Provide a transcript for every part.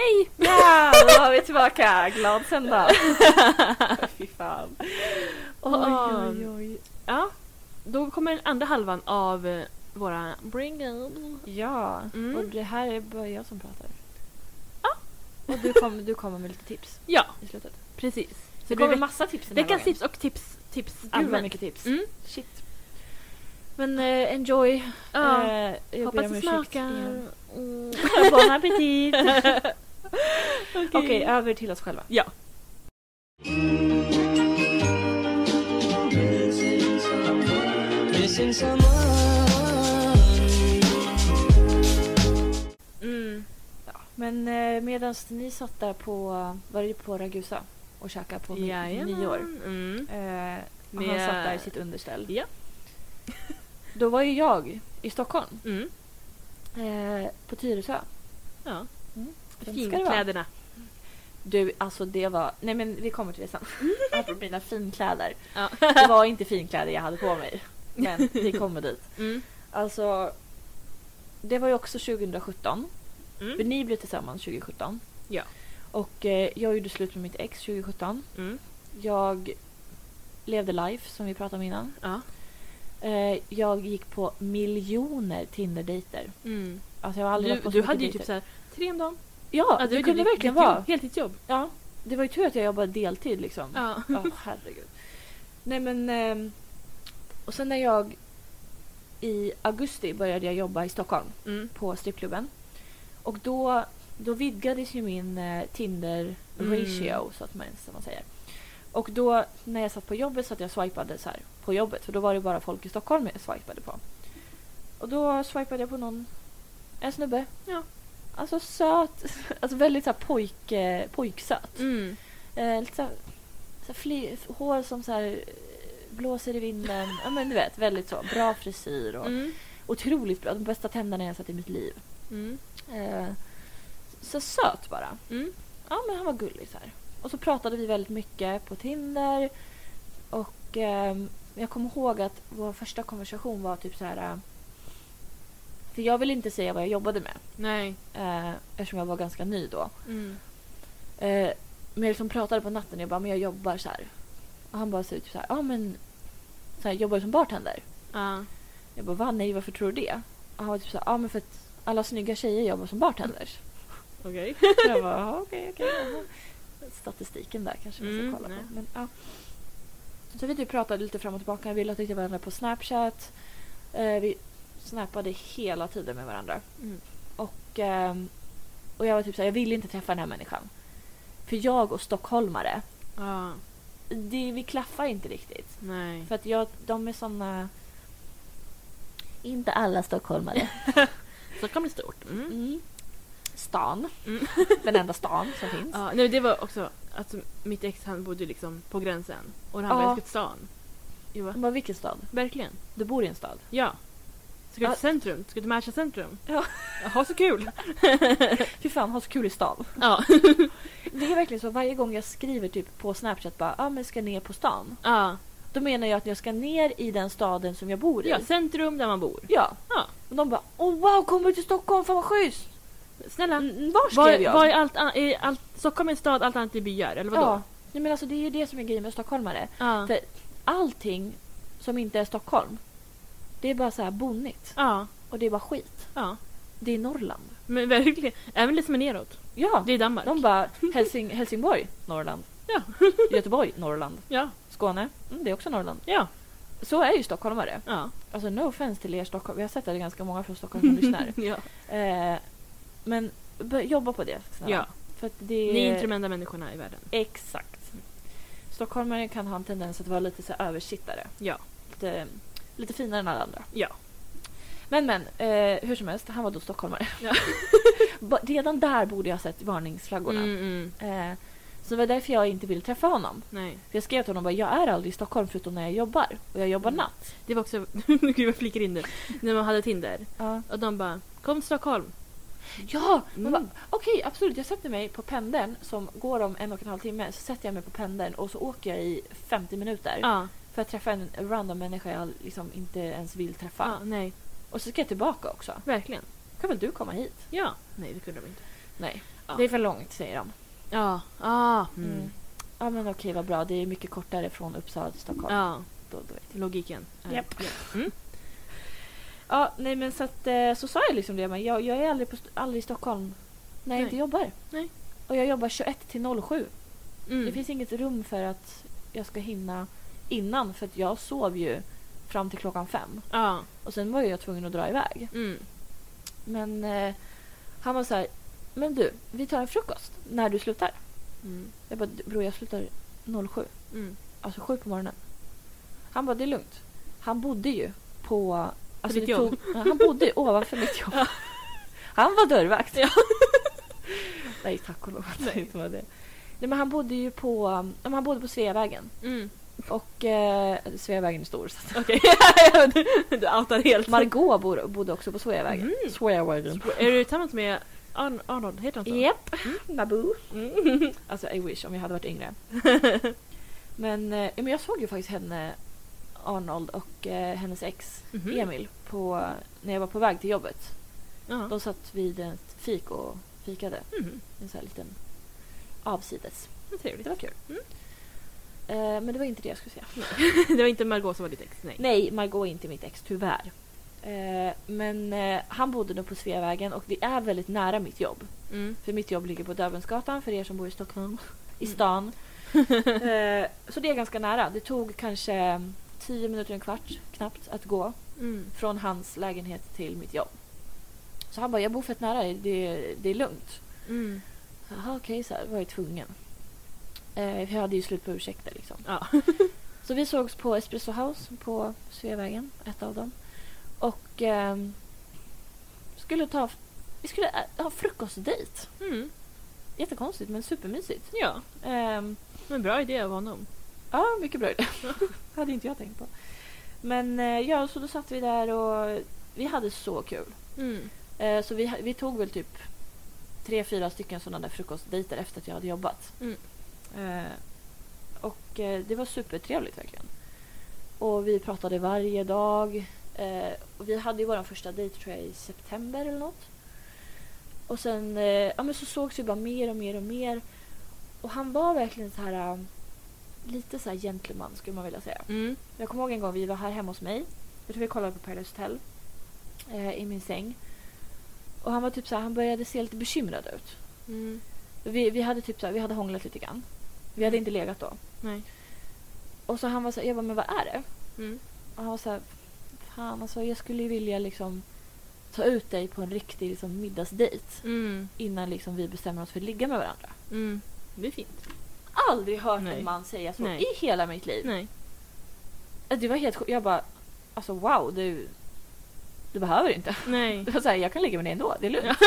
Hej! Ja, då var vi tillbaka. Glad söndag. Fy fan. Oj, oj, oj. Ja, då kommer den andra halvan av eh, våra Bring On. Ja, Mm. och det här är bara jag som pratar. Ja. Och du kommer du kommer med lite tips Ja, i slutet. precis. Så det kommer massa tips den här veckans tips och tips, tips Gud vad mycket tips. Mm. Shit. Men eh, enjoy. Ja, Eh, jag hoppas det smakar. Mm. Bon appetit! Okej. Okej, över till oss själva. Ja. Mm. Men eh, medan ni satt där på, var det på Ragusa och käkade på mi- Jajamän. nyår. Mm. Eh, och han satt där i sitt underställ. Ja. Då var ju jag i Stockholm. Mm. Eh, på Tyresö. Ja. Mm. Finkläderna. Du, alltså det var... Nej men vi kommer till det sen. Apropå mina finkläder. Ja. Det var inte finkläder jag hade på mig. Men vi kommer dit. Mm. Alltså, det var ju också 2017. För Mm. ni blev tillsammans 2017. Ja. Och eh, jag gjorde slut med mitt ex 2017. Mm. Jag levde life som vi pratade om innan. Ja. Eh, jag gick på miljoner Tinder-dejter. Mm. Alltså jag har aldrig Du, varit på så du mycket hade ju dejter. typ såhär tre om dagen. Ja, Ja, det var kunde ditt- verkligen vara. jobb, Heltidsjobb. Ja, det var ju tur att jag jobbade deltid liksom. Ja. Ja, herregud. Nej men... ehm, och sen när jag i augusti började jag jobba i Stockholm Mm. på strippklubben. Och då, då vidgades ju min eh, Tinder Mm. ratio så att man, som man säger. Och då när jag satt på jobbet så att jag swipade så här på jobbet för då var det bara folk i Stockholm jag swipade på. Och då swipade jag på någon, en snubbe. Ja. Alltså söt, alltså väldigt så här pojk, eh, pojksöt. Mm. Eh, lite så här, så här fly, hår som så här eh, blåser i vinden. Ja men du vet, väldigt så. Bra frisyr och Mm. otroligt bra. De bästa tänderna jag sett i mitt liv. Mm. Eh, så söt bara. Mm. Ja men han var gullig så här. Och så pratade vi väldigt mycket på Tinder. Och ehm, jag kommer ihåg att vår första konversation var typ så här. För jag vill inte säga vad jag jobbade med. Nej. Eh, eftersom jag var ganska ny då. Mm. Eh, men jag liksom pratade på natten och jag bara, men jag jobbar så här. Och han bara så typ så här, ja men så här, jobbar du som bartender? Ja. Jag bara, va? Nej, varför tror du det? Och han var typ så här, ja men för att alla snygga tjejer jobbar som bartenders. Okej. Så jag bara, "Ja, okej, okej. jaha." Statistiken där kanske vi ska Mm, kolla nej. på. Men, ja. Så vi typ pratade lite fram och tillbaka. Vi lade till varandra på Snapchat. Eh, vi snappade hela tiden med varandra. Mm. Och, ehm, och jag var typ så här, jag vill inte träffa den här människan. För jag och stockholmare, Ja. det, vi klaffar inte riktigt. Nej. För att jag, de är såna... Inte alla stockholmare. Kan bli stort. Mm. Mm. Stan. Mm. Den enda stan som finns. Ja, nej, det var också att mitt ex han bodde liksom på gränsen och han Ja. var älskat stan. Jag bara, vilken stad? verkligen. Du bor i en stad? Ja. Ska du till centrum? Ska du till Märsta centrum? Ja. Ha så kul! Fy fan, ha så kul i stan. Ja. Det är verkligen så varje gång jag skriver typ på Snapchat bara ah, men ska ner på stan. ja. Då menar jag att jag ska ner i den staden som jag bor i. Ja, centrum där man bor. Ja. Ja. Och de bara oh wow, kommer du till Stockholm? Fan vad schysst! Snälla. Mm, var skrev Var, jag? var är allt, är allt, Stockholm är en stad, allt annat är byar, eller vadå? Ja. Nej, men alltså, det är ju det som är grejen med stockholmare. Ja. För allting som inte är Stockholm, det är bara så här bonnigt. Ja. Och det är bara skit. Ja. Det är Norrland. Men verkligen. Även lite är neråt. Ja. Det är Danmark. De bara Helsing, Helsingborg, Norrland. Ja. Göteborg, Norrland. Ja. Skåne, mm, det är också Norrland. Ja. Så är ju stockholmare. Ja. Alltså no offense till er Stockholm. Vi har sett att det är ganska många från Stockholm som lyssnar. ja. Eh, men jobba på det. snälla. ja. För att det Ni är inte de enda människorna i världen. Exakt. Stockholmare kan ha en tendens att vara lite så översittare. Ja. Lite, lite finare än alla andra. Ja. Men men, eh, hur som helst, han var då stockholmare. Ja. Redan där borde jag ha sett varningsflaggorna. Mm, mm. Eh, så det var därför jag inte ville träffa honom. Nej. För jag skrev till honom bara, jag är aldrig i Stockholm förutom när jag jobbar. Och jag jobbar Mm. natt. Det var också, gud jag flikar in det, när man hade Tinder. Ja, Och de bara, kom till Stockholm. ja Mm. okej absolut. Jag sätter mig på pendeln som går om en och en halv timme. Så sätter jag mig på pendeln och så åker jag i 50 minuter. Ja. För att träffa en random människa jag liksom inte ens vill träffa. ja. Nej. Och så ska jag tillbaka också. Verkligen. Kan väl du komma hit? Ja. Nej, det kunde de inte. Nej. Ja. Det är för långt säger de. Ja. Ah, Mm. mm. Ja men okej vad bra. Det är mycket kortare från Uppsala till Stockholm. Ja, Då, då vet jag. logiken. Japp. ja. Mm. Ja, nej men så att eh, så sa jag liksom det. Men jag, jag är aldrig, på, aldrig i Stockholm när jag Nej. inte jobbar. Nej. Och jag jobbar 21 till 07. Mm. Det finns inget rum för att jag ska hinna innan. För att jag sov ju fram till klockan fem. Ja. Och sen var jag tvungen att dra iväg. Mm. Men eh, han var så här. Men du, vi tar en frukost när du slutar. Mm. Jag bara, bror jag slutar 07. Mm. Alltså sju på morgonen. Han bara, det är lugnt. Han bodde ju på... Alltså ditt? Ja, han bodde ovanför mitt jobb. Han var dörrvakt. Ja. Nej, tack och lov att det inte var det. Nej, men han bodde ju på, ja, han bodde på Sveavägen. Mm. Och eh, Sveavägen är stor. Så Okej. du, outar helt. Margot bor, bodde också på Sveavägen. Mm. Sveavägen. Är du tillsammans med Arn- Arnold? Heter han så? Japp, Naboo. Mm. Alltså I wish om jag hade varit yngre. men, eh, men jag såg ju faktiskt henne, Arnold och eh, hennes ex Mhm. Emil på, när jag var på väg till jobbet. Ja. De satt vid ett fik och fikade. Mhm. En sån här liten avsides. Det var kul. Mm. Eh, men det var inte det jag skulle säga. det var inte Margot som var ditt ex? Nej. Nej, Margot är inte mitt ex, tyvärr. Eh, men eh, han bodde nog på Sveavägen och det är väldigt nära mitt jobb. Mm. För mitt jobb ligger på Dövensgatan för er som bor i Stockholm. I Mm. stan. eh, så det är ganska nära. Det tog kanske 10 minuter, en kvart knappt att gå Mm. från hans lägenhet till mitt jobb. Så han bara, jag bor fett nära det, det är lugnt. Mm. Jaha, okej, så här, var jag tvungen. Eh, jag hade ju slut på ursäkter liksom. Ja. Så vi sågs på Espresso House på Sveavägen, ett av dem. Och ehm, skulle ta... Vi skulle ä- ha frukostdejt. Mm. Jättekonstigt men supermysigt. Ja, Ehm, men bra idé av honom. ja, mycket bra idé. hade inte jag tänkt på. Men eh, ja, så då satt vi där och vi hade så kul. Mm. Eh, så vi, vi tog väl typ tre, fyra stycken sådana där frukostdejter efter att jag hade jobbat. Mm. Eh, och eh, det var supertrevligt verkligen. Och vi pratade varje dag. Eh, och vi hade ju vår första dejt tror jag i september eller något. Och sen ja, men så sågs vi bara mer och mer och mer. Och han var verkligen så här lite så här gentleman skulle man vilja säga. Mm. Jag kommer ihåg en gång vi var här hemma hos mig. Jag tror vi kollade på Paradise Hotel. Eh, I min säng. Och han var typ så här, han började se lite bekymrad ut. Mm. Vi, vi hade typ så här, vi hade hånglat lite grann. Vi hade inte legat då. Nej. Och så han var så här, jag bara, men vad är det? Mm. Och han var så här, fan alltså jag skulle ju vilja liksom ta ut dig på en riktig liksom, middagsdejt Mm. innan liksom, vi bestämmer oss för att ligga med varandra. Mm. Det är fint. Aldrig hört Nej. en man säga så Nej. i hela mitt liv. Nej. Det var helt. Jag bara, alltså wow, du, du behöver inte. Nej. Det var så här, jag kan ligga med dig ändå, det är lugnt. Ja.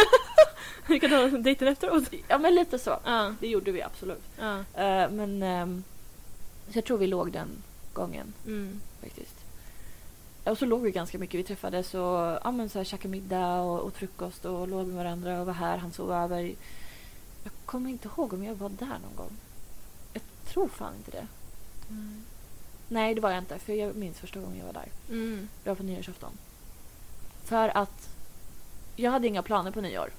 Vi kan ta dejten efteråt. Ja men lite så. Ja. Det gjorde vi absolut. Ja. Eh, men ehm, så jag tror vi låg den gången Mm. faktiskt. Och så låg vi ganska mycket. Vi träffades och ja, men så här, käkade middag och, och frukost och låg med varandra och var här. Han sov över. Jag kommer inte ihåg om jag var där någon gång. Jag tror fan inte det. Nej, det var jag inte. För jag minns första gången jag var där. Mm. Det var på nyårsafton. För att jag hade inga planer på nyår.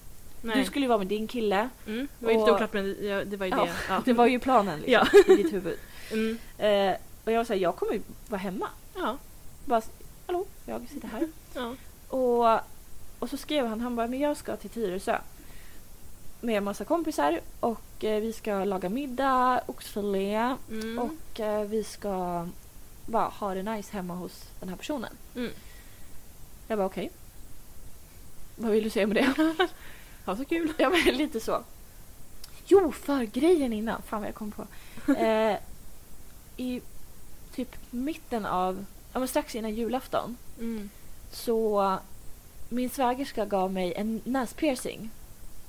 Nej. Du skulle ju vara med din kille. Mm. Det var Och- oklart men det, ja, det var ju Ja, det. Ja. Det var ju planen liksom, i ditt huvud. Mm. Eh, och jag var såhär, jag kommer ju vara hemma. Ja. Bara, hallå, jag sitter här. Ja. Och, och så skrev han, han bara, men jag ska till Tyresö. Med en massa kompisar och eh, vi ska laga middag, oxfilé Mm. och eh, vi ska bara ha det nice hemma hos den här personen. Mm. Jag bara okej. Vad vill du säga med det? Ja, så kul. ja men lite så. Jo, för grejen innan. Fan vad jag kom på. Eh, I typ mitten av, ja men strax innan julafton Mm. så min svägerska gav mig en näspiercing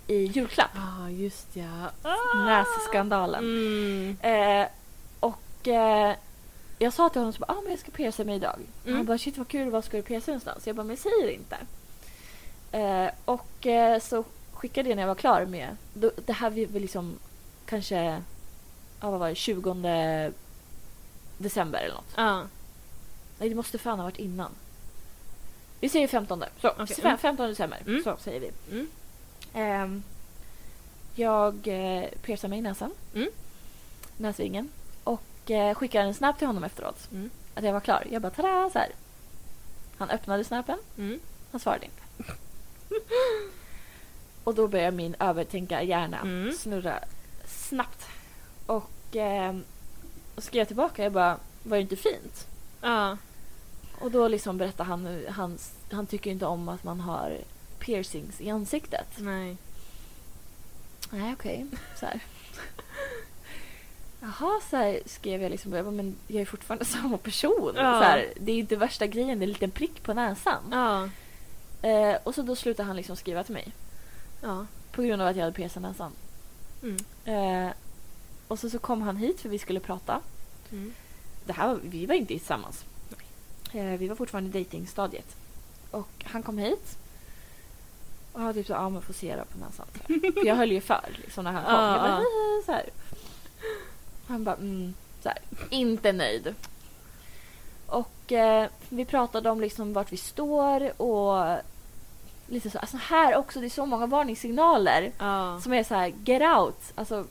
i julklapp. Ja, just ja. Nässkandalen. Mm. Eh, och eh, jag sa till honom så bara, ah, men jag ska pierca mig idag. Mm. Han bara, shit vad kul, var ska du pierca någonstans? Jag bara, men säger inte. Eh, och eh, så skickade jag när jag var klar med, då, det här väl liksom kanske, ja vad var det, 20 december eller något. Ja. Nej, det måste fan ha varit innan. Vi säger 15. Så, fem- mm. 15 december. Mm. Så säger vi. Mm. Ehm, Jag eh, piercar mig i näsan. Mm. Näsvingen. Och eh, skickar en snap till honom efteråt. Mm. Att jag var klar. Jag bara tada så här. Han öppnade snappen. Mm. Han svarade inte. Och då börjar min övertänka hjärna Mm. snurra snabbt. Och eh, och skrev tillbaka. Jag bara, var det inte fint? Ja. Och då liksom berättade han hans, han tycker inte om att man har piercings i ansiktet. Nej. Nej, okej. Så här. Jaha, så här skrev jag liksom. Jag bara, men jag är fortfarande samma person. Ja. Så här, det är inte värsta grejen, det är en liten prick på näsan. Ja. Eh, och så då slutade han liksom skriva till mig. Ja. På grund av att jag hade piercat näsan. Mm. Eh, och så, så kom han hit för vi skulle prata. Mm. Det här, vi var inte tillsammans. Eh, vi var fortfarande i datingstadiet. Och han kom hit. Och han typ så ja men får se det på näsan. För jag höll ju för liksom när han kom. Ja, jag bara. "Hihi", så här. Han bara, mm, så här. Inte nöjd. Och eh, vi pratade om liksom vart vi står och lite så. Alltså här också, det är så många varningssignaler. Ja. Som är så här, get out. Alltså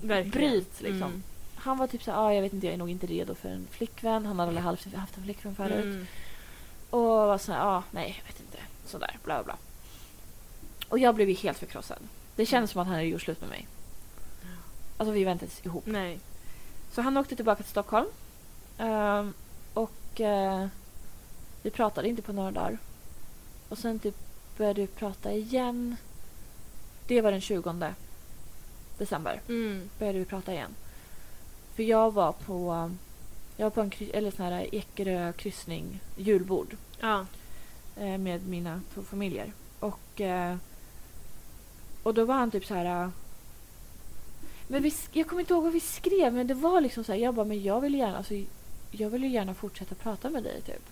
Verkligen. bryt liksom. Mm. Han var typ så här, ah, jag vet inte, jag är nog inte redo för en flickvän. Han hade aldrig haft haft en flickvän förut. Mm. Och var så här, ah, nej, jag vet inte. Sådär, bla bla bla. Och jag blev ju helt förkrossad. Det kändes som att han hade gjort slut med mig. Alltså vi var inte ens ihop. Nej. Så han åkte tillbaka till Stockholm. Ehm, och eh, vi pratade inte på några dagar. Och sen typ började vi prata igen. Det var den 20 december. Mm. Började vi prata igen. För jag var på jag var på en eller sån här Ekerö kryssning julbord Ja. eh, med mina två familjer. Och, eh, och då var han typ så här... eh, Men vi, jag kommer inte ihåg vad vi skrev, men det var liksom så här. Jag bara, men jag vill gärna, alltså, jag vill ju gärna fortsätta prata med dig typ.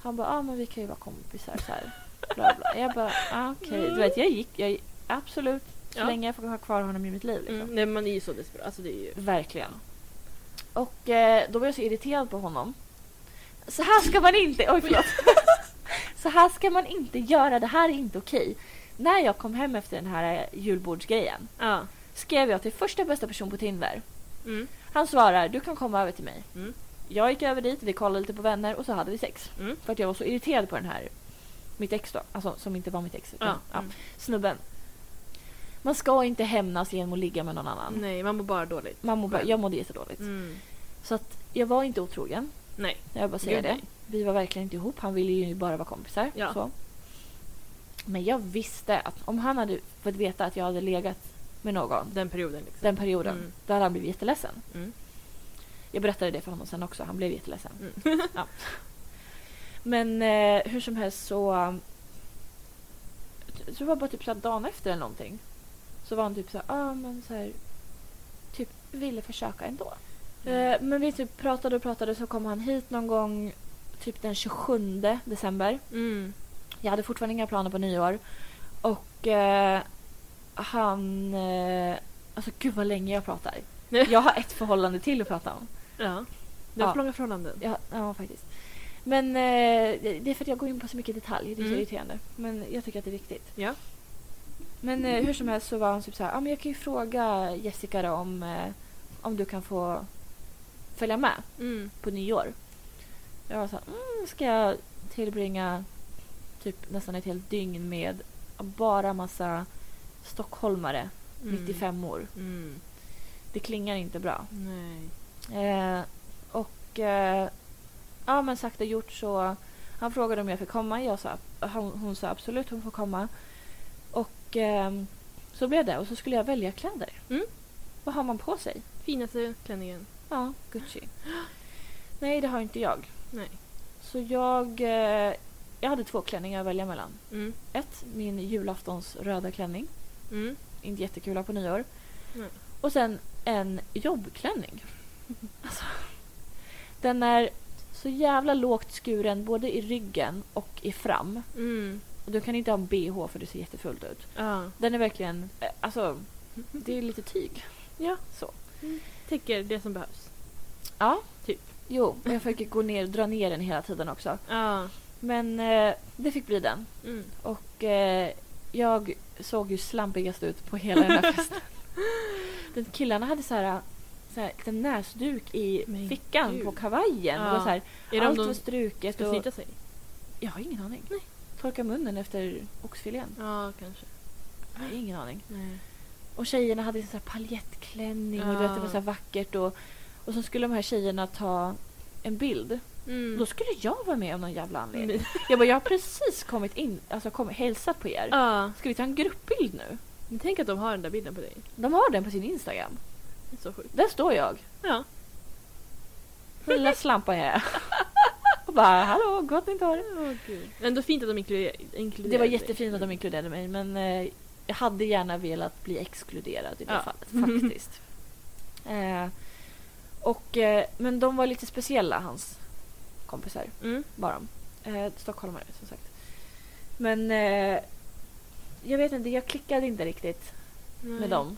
Han bara, ja ah, men vi kan ju vara kompisar så här. Bla, bla. Jag bara, ah, okej. Du vet, jag gick, jag, absolut. Så Ja. länge jag får ha kvar honom i mitt liv. Liksom. Mm. Nej, man är ju så desperat. Alltså det är ju... Verkligen. Och eh, då var jag så irriterad på honom. Så här ska man inte... Oj, förlåt. så här ska man inte göra. Det här är inte okej. När jag kom hem efter den här eh, julbordsgrejen Ja. skrev jag till första bästa person på Tinder. Mm. Han svarar, du kan komma över till mig. Mm. Jag gick över dit, vi kollade lite på vänner och så hade vi sex. Mm. För att jag var så irriterad på den här, mitt ex då. Alltså som inte var mitt ex. Utan, Ja. ja, Mm. snubben. Man ska inte hämnas genom att ligga med någon annan. Nej, man mår bara dåligt. Man mår bara, jag mådde jättedåligt. Mm. Så att jag var inte otrogen. Nej. Jag bara säger Gud, det. nej. Vi var verkligen inte ihop. Han ville ju bara vara kompisar. Ja. Så. Men jag visste att om han hade fått veta att jag hade legat med någon Den perioden liksom. den perioden, Mm. då hade han blivit jätteledsen. Mm. Jag berättade det för honom sen också. Han blev jätteledsen. Mm. Ja. Men eh, hur som helst så... Jag tror det var bara typ så dagen efter eller någonting. Så var han typ så här, ah, men så här... Typ ville försöka ändå. Mm. Eh, men vi typ pratade och pratade så kom han hit någon gång typ den 27 december. Mm. Jag hade fortfarande inga planer på nyår. Och eh, han... Eh, alltså gud vad länge jag pratar. Jag har ett förhållande till att prata om. Ja. Du har Ja. för långa förhållanden. Ja, ja faktiskt. Men eh, det är för att jag går in på så mycket detalj. Det är så Mm. irriterande. Men jag tycker att det är viktigt. Ja. Men eh, hur som helst så var han typ så här, ah, men jag kan ju fråga Jessica då om, eh, om du kan få följa med Mm. på nyår. Jag var så här, mm, ska jag tillbringa typ nästan ett helt dygn med bara massa stockholmare, Mm. 95 år. Mm. Det klingar inte bra. Nej. Eh, och eh, ja men sagt och gjort så han frågade om jag fick komma. Jag sa, hon, hon sa absolut hon får komma. Och ehm, så blev det. Och så skulle jag välja kläder. Mm. Vad har man på sig? Finaste klänningen. Ja, Gucci. Nej, det har inte jag. Nej. Så jag, eh, jag hade två klänningar att välja mellan. Mm. Ett, min julaftons röda klänning. Mm. Inte jättekul på nyår. Nej. Och sen en jobbklänning. Alltså, den är så jävla lågt skuren både i ryggen och i fram. Mm. Och du kan inte ha en bh för det ser jättefult ut. Ja. Den är verkligen, eh, alltså, det är lite tyg. Ja. Så. Täcker det som behövs. Ja. Typ. Jo, och jag försöker gå ner, dra ner den hela tiden också. Ja. Men eh, det fick bli den. Mm. Och eh, jag såg ju slampigast ut på hela den här festen. Den killarna hade så här, så här liten näsduk i Men fickan gud. på kavajen. Var Ja. så här, Är allt var de struket. ska Och, snyta sig? jag har ingen aning. Nej. Torka munnen efter oxfilén. Ja, kanske. Jag har ingen aning. Nej. Och tjejerna hade så här paljettklänning och du vet, det var Ja. så vackert. Och, och så skulle de här tjejerna ta en bild. Mm. Då skulle jag vara med av någon jävla anledning. Mm. Jag bara, jag har precis kommit in, alltså kommit, hälsat på er. Ja. Ska vi ta en gruppbild nu? Men tänk att de har den där bilden på dig. De har den på sin Instagram. Så sjukt. Där står jag. Ja. Lilla slampa jag är. Och bara, hallå, gott nytt år. Gud. Ändå fint att de inkluderar, inkluderar Det var jättefint att de inkluderade mig men eh, jag hade gärna velat bli exkluderad i det Ja. fallet faktiskt. eh, och, eh, men de var lite speciella, hans kompisar Mm. var de. Eh, stockholmare som sagt. Men eh, jag vet inte, jag klickade inte riktigt Nej. med dem.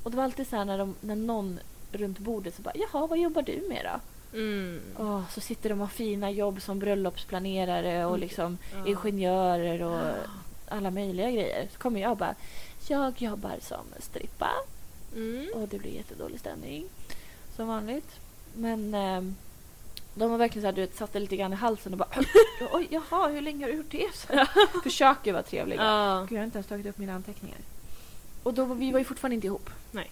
Eh, och det var alltid så här när, de, när någon runt bordet så bara jaha vad jobbar du med då? Mm. Åh, så sitter de och har fina jobb som bröllopsplanerare och Mm. liksom Ja. ingenjörer och alla möjliga grejer. Så kommer jag och bara jag jobbar som strippa Mm. och det blir jättedålig stämning som vanligt. Men ehm, de har verkligen så här, du vet, satt det lite grann i halsen och bara oj jaha hur länge har du gjort det? Försöker vara trevliga. Ja. Gud, jag har inte ens tagit upp mina anteckningar. Och då vi var ju fortfarande inte ihop. Nej.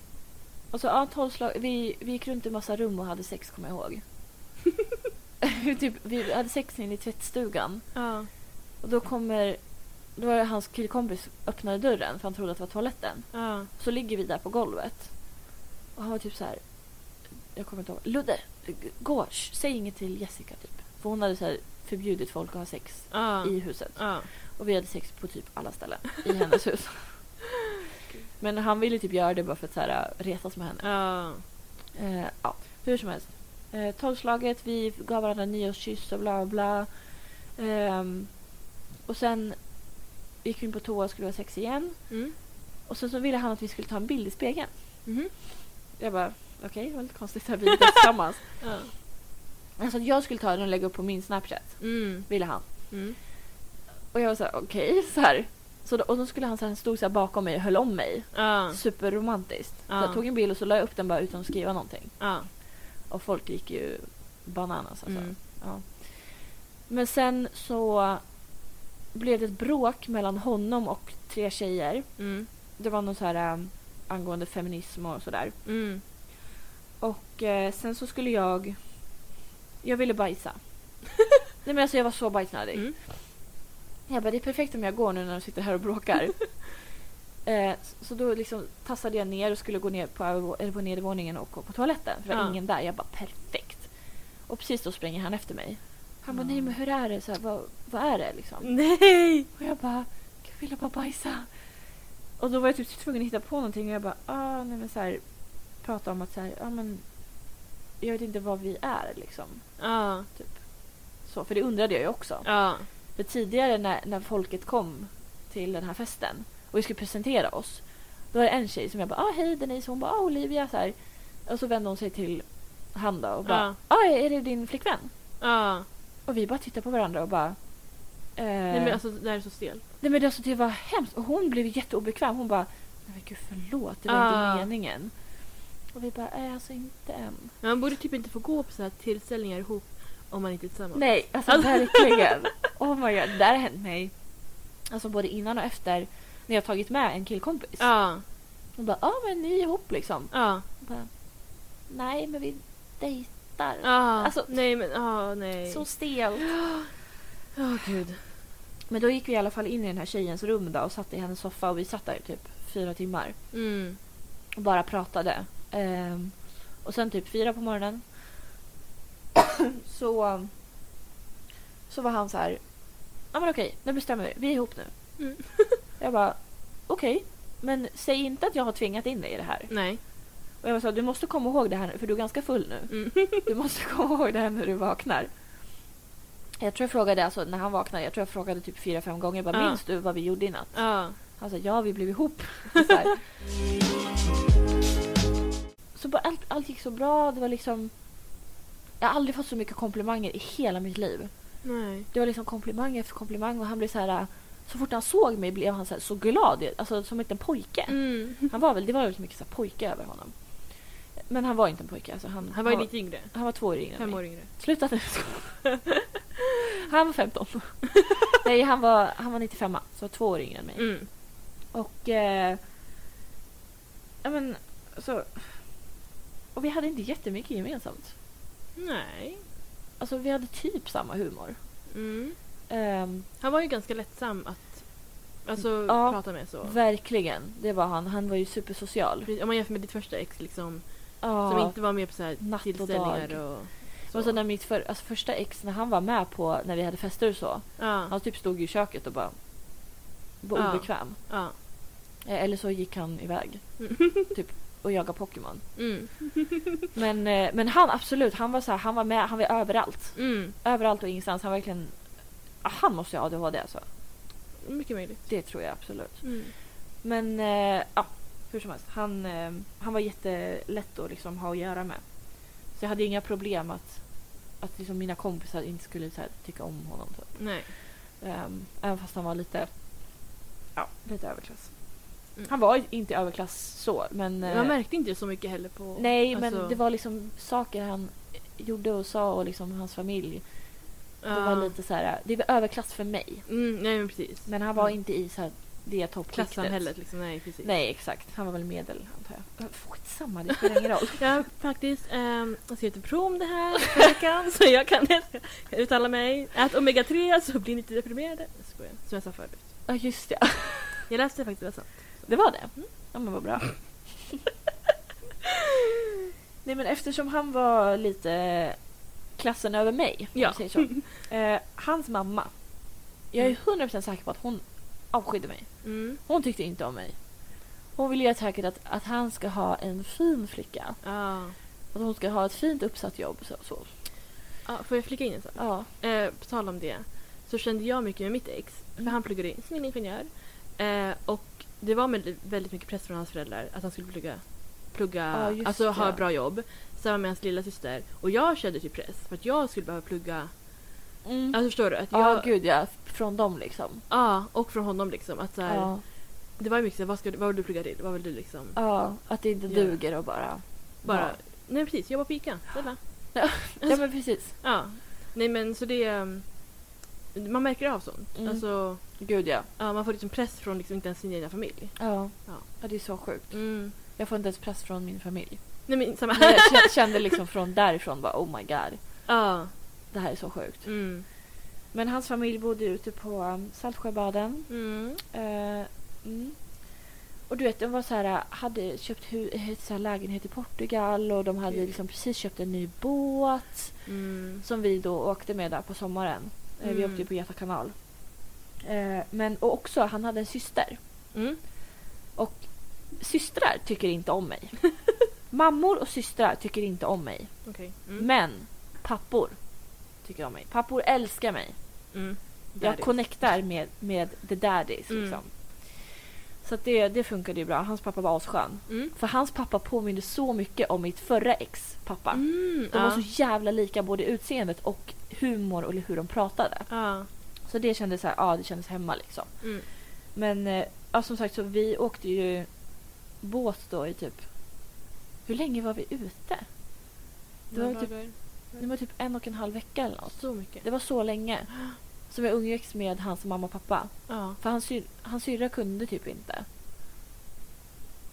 Och så ja, tolvslag, vi, vi gick runt i massa rum och hade sex kommer jag ihåg. typ, vi hade sex inne i tvättstugan. Ja. Och då kommer... Då var det hans killkompis öppnade dörren för han trodde att det var toaletten. Ja. Så ligger vi där på golvet. Och han var typ så här... Jag kommer inte ihåg. Ludde, gå. sh, Säg inget till Jessica typ. För hon hade så här förbjudit folk att ha sex Ja. i huset. Ja. Och vi hade sex på typ alla ställen i hennes hus. Men han ville typ göra det bara för att så här, retas med henne. Ja. Eh, ja, hur som helst. Eh, tolvslaget, vi gav varandra en nyårskyss och bla bla. Ehm, och sen gick vi in på toa och skulle ha sex igen. Mm. Och sen så ville han att vi skulle ta en bild i spegeln. Mhm. Jag bara, okej, det var lite konstigt att vi inte tillsammans. Ja. Alltså att jag skulle ta den och lägga upp på min Snapchat, Mm. ville han. Mm. Och jag var så här, okej, så här. Så då, och då skulle han så han stod så här bakom mig och höll om mig. Ja. Superromantiskt. Så Ja. jag tog en bild och så la jag upp den bara utan att skriva någonting. Ja. Och folk gick ju bananas alltså. Mm. Ja. Men sen så blev det ett bråk mellan honom och tre tjejer. Mm. Det var något så här um, angående feminism och sådär. Mm. Och eh, sen så skulle jag... Jag ville bajsa. Nej men alltså jag var så bajsnödig. Jag bara, det är perfekt om jag går nu när de sitter här och bråkar. eh, så då liksom tassade jag ner och skulle gå ner på, eller på nedervåningen och gå på toaletten. För det var Ja. ingen där. Jag bara, perfekt. Och precis då springer han efter mig. Han bara, nej men hur är det? Så här, vad, vad är det liksom? Nej! Och jag bara, jag vill bara bajsa. Och då var jag typ tvungen att hitta på någonting och jag bara, ah, nej men så här, prata om att så här, ja men jag vet inte vad vi är liksom. Ja. Så, för det undrade jag ju också. Ja. För tidigare när, när folket kom till den här festen och vi skulle presentera oss. Då var det en tjej som jag bara, ah, hej Denise, hon bara, ah, Olivia så här. Och så vände hon sig till han då och bara, ah, är det din flickvän? Ja. Och vi bara tittade på varandra och bara, eh, Nej men alltså det här är så stelt. Nej men alltså, det var hemskt. Och hon blev jätteobekväm. Hon bara, nej men gud förlåt, det var Ah. inte meningen. Och vi bara, nej alltså inte än. Men man borde typ inte få gå på så här tillställningar ihop om man inte är tillsammans. Nej, alltså verkligen. Oh my god, det där har hänt mig. Alltså både innan och efter när jag tagit med en killkompis. Ja. Hon bara, ja men ni är ihop liksom. Ja. Och bara, nej men vi dejtar. Ja. Alltså- nej men ja nej. Så stelt. Åh gud. Men då gick vi i alla fall in i den här tjejens rum då och satt i hennes soffa och vi satt där i typ fyra timmar. Mm. och bara pratade. Ehm, och sen typ fyra på morgonen så, så var han så här. Ja men okej, nu bestämmer vi. Vi är ihop nu. Mm. Jag bara okej, men säg inte att jag har tvingat in dig i det här. Nej. Och jag var så här, du måste komma ihåg det här nu, för du är ganska full nu. Mm. Du måste komma ihåg det här när du vaknar. Jag tror jag frågade, alltså när han vaknade, jag tror jag frågade typ fyra, fem gånger. Bara, Ja. minns du vad vi gjorde i natt? Ja. Han sa ja, vi blev ihop. så här. så bara, allt, allt gick så bra. Det var liksom... Jag har aldrig fått så mycket komplimanger i hela mitt liv. Nej. Det var liksom komplimang efter komplimang och han blev så här... så fort han såg mig blev han så, så glad, alltså som en liten pojke. Mm. Han var väl, det var väldigt mycket så pojke över honom. Men han var inte en pojke. Alltså han, Han var ju lite yngre. han var två år yngre Fem år yngre. Sluta nu. han var 15. Nej, han var, han var 95 så två år yngre än mig. Mm. Och... Eh, ja, men, så, och vi hade inte jättemycket gemensamt. Nej. Alltså vi hade typ samma humor. Mm. Ehm, Han var ju ganska lättsam att alltså, Ja. prata med så. verkligen, det var han. Han var ju supersocial. Precis, Om man jämför med ditt första ex liksom, Ja. som inte var med på så här Natt och tillställningar dag. och Och så när mitt för, alltså första ex, när han var med på när vi hade fester och så. Ja. Han typ stod i köket och bara var obekväm. Eh, Eller så gick han iväg typ och jagade Pokémon. Mm. Men, eh, men han absolut, han var så här, han var med, han var överallt. Mm. Överallt och ingenstans. Han verkligen... Han måste ju ha ADHD alltså. Mycket möjligt. Det tror jag absolut. Mm. Men eh, ja, hur som helst. Han, eh, han var jättelätt att liksom ha att göra med. Så jag hade inga problem att, att liksom mina kompisar inte skulle här, tycka om honom. Typ. Nej. Ehm, även fast han var lite, ja, lite överklass. Han var inte överklass så, men... eh, Man märkte inte så mycket heller på... nej, alltså, men det var liksom saker han gjorde och sa och liksom hans familj. Det var lite så här, det var överklass för mig. Mm, nej men precis. Men han var Mm. inte i så här, det toppskiktet. Klassamhället liksom, nej precis. Nej, exakt. Han var väl medel, antar jag. Skitsamma, det spelar ingen roll. Jag har faktiskt ähm, skrivit en prov om det här veckan så jag kan uttala mig. Ät omega-3 så blir ni inte deprimerade. Skojar. Som jag sa förut. Ja, just det. Jag läste faktiskt det sant. Det var det? Mm. Ja, men vad bra. Nej, men eftersom han var lite klassen över mig, om Ja. säger så. Eh, hans mamma. Jag är 100% säker på att hon avskydde mig. Mm. Hon tyckte inte om mig. Hon ville göra säkert att, att han ska ha en fin flicka. Ja. Att hon ska ha ett fint uppsatt jobb. Så, så. ja. Får jag flika in en sak? Ja. Eh, på tal om det så kände jag mycket med mitt ex. För Mm. han pluggade civilingenjör. Eh, och det var med väldigt mycket press från hans föräldrar att han skulle plugga, plugga Ja, just alltså ha det. ett bra jobb. Samma med hans lilla syster. Och jag kände typ press för att jag skulle behöva plugga. Mm. Alltså förstår du? Att Ja, jag, gud ja. Från dem liksom. Ja, och från honom liksom. Att så här, Ja. Det var ju mycket så här, vad, ska, vad vill du plugga till? Vad vill du liksom? ja, att det inte Ja. duger och bara... Bara, Ja. nej precis, jobba på ICA. Snälla. Ja, men precis. Ja. Nej men så det... um, Man märker av sånt. Mm. Alltså, Gud ja. ja, man får liksom press från liksom inte ens sin egna familj. Ja. Ja. ja, det är så sjukt. Mm. Jag får inte ens press från min familj. Nej men samma Men jag kä- kände liksom från därifrån bara oh my god. Ja. Det här är så sjukt. Mm. Men hans familj bodde ute på um, Saltsjöbaden. Mm. Eh, mm. Och du vet, de var så här, hade köpt hu- ett så här lägenhet i Portugal och de hade liksom precis köpt en ny båt Mm. som vi då åkte med där på sommaren. Eh, Vi Mm. åkte ju på Göta kanal. Eh, men och också, han hade en syster. Mm. Och systrar tycker inte om mig. Mammor och systrar tycker inte om mig. Okej. Mm. Men pappor tycker om mig. Pappor älskar mig. Mm. Jag connectar med, med the daddies. Mm. Liksom. Så att det, det funkade ju bra. Hans pappa var asskön. Mm. För hans pappa påminner så mycket om mitt förra ex pappa. Mm. De ja. var så jävla lika både utseendet och humor och hur de pratade. Ja. Så det kändes så här, ja det kändes hemma liksom. Mm. Men eh, ja, som sagt så vi åkte ju båt då i typ... Hur länge var vi ute? Det var typ-. Det var typ en och en halv vecka eller något. Så mycket. Det var så länge. Som jag umgicks med hans mamma och pappa. Ja. För hans, syr, hans syrra kunde typ inte.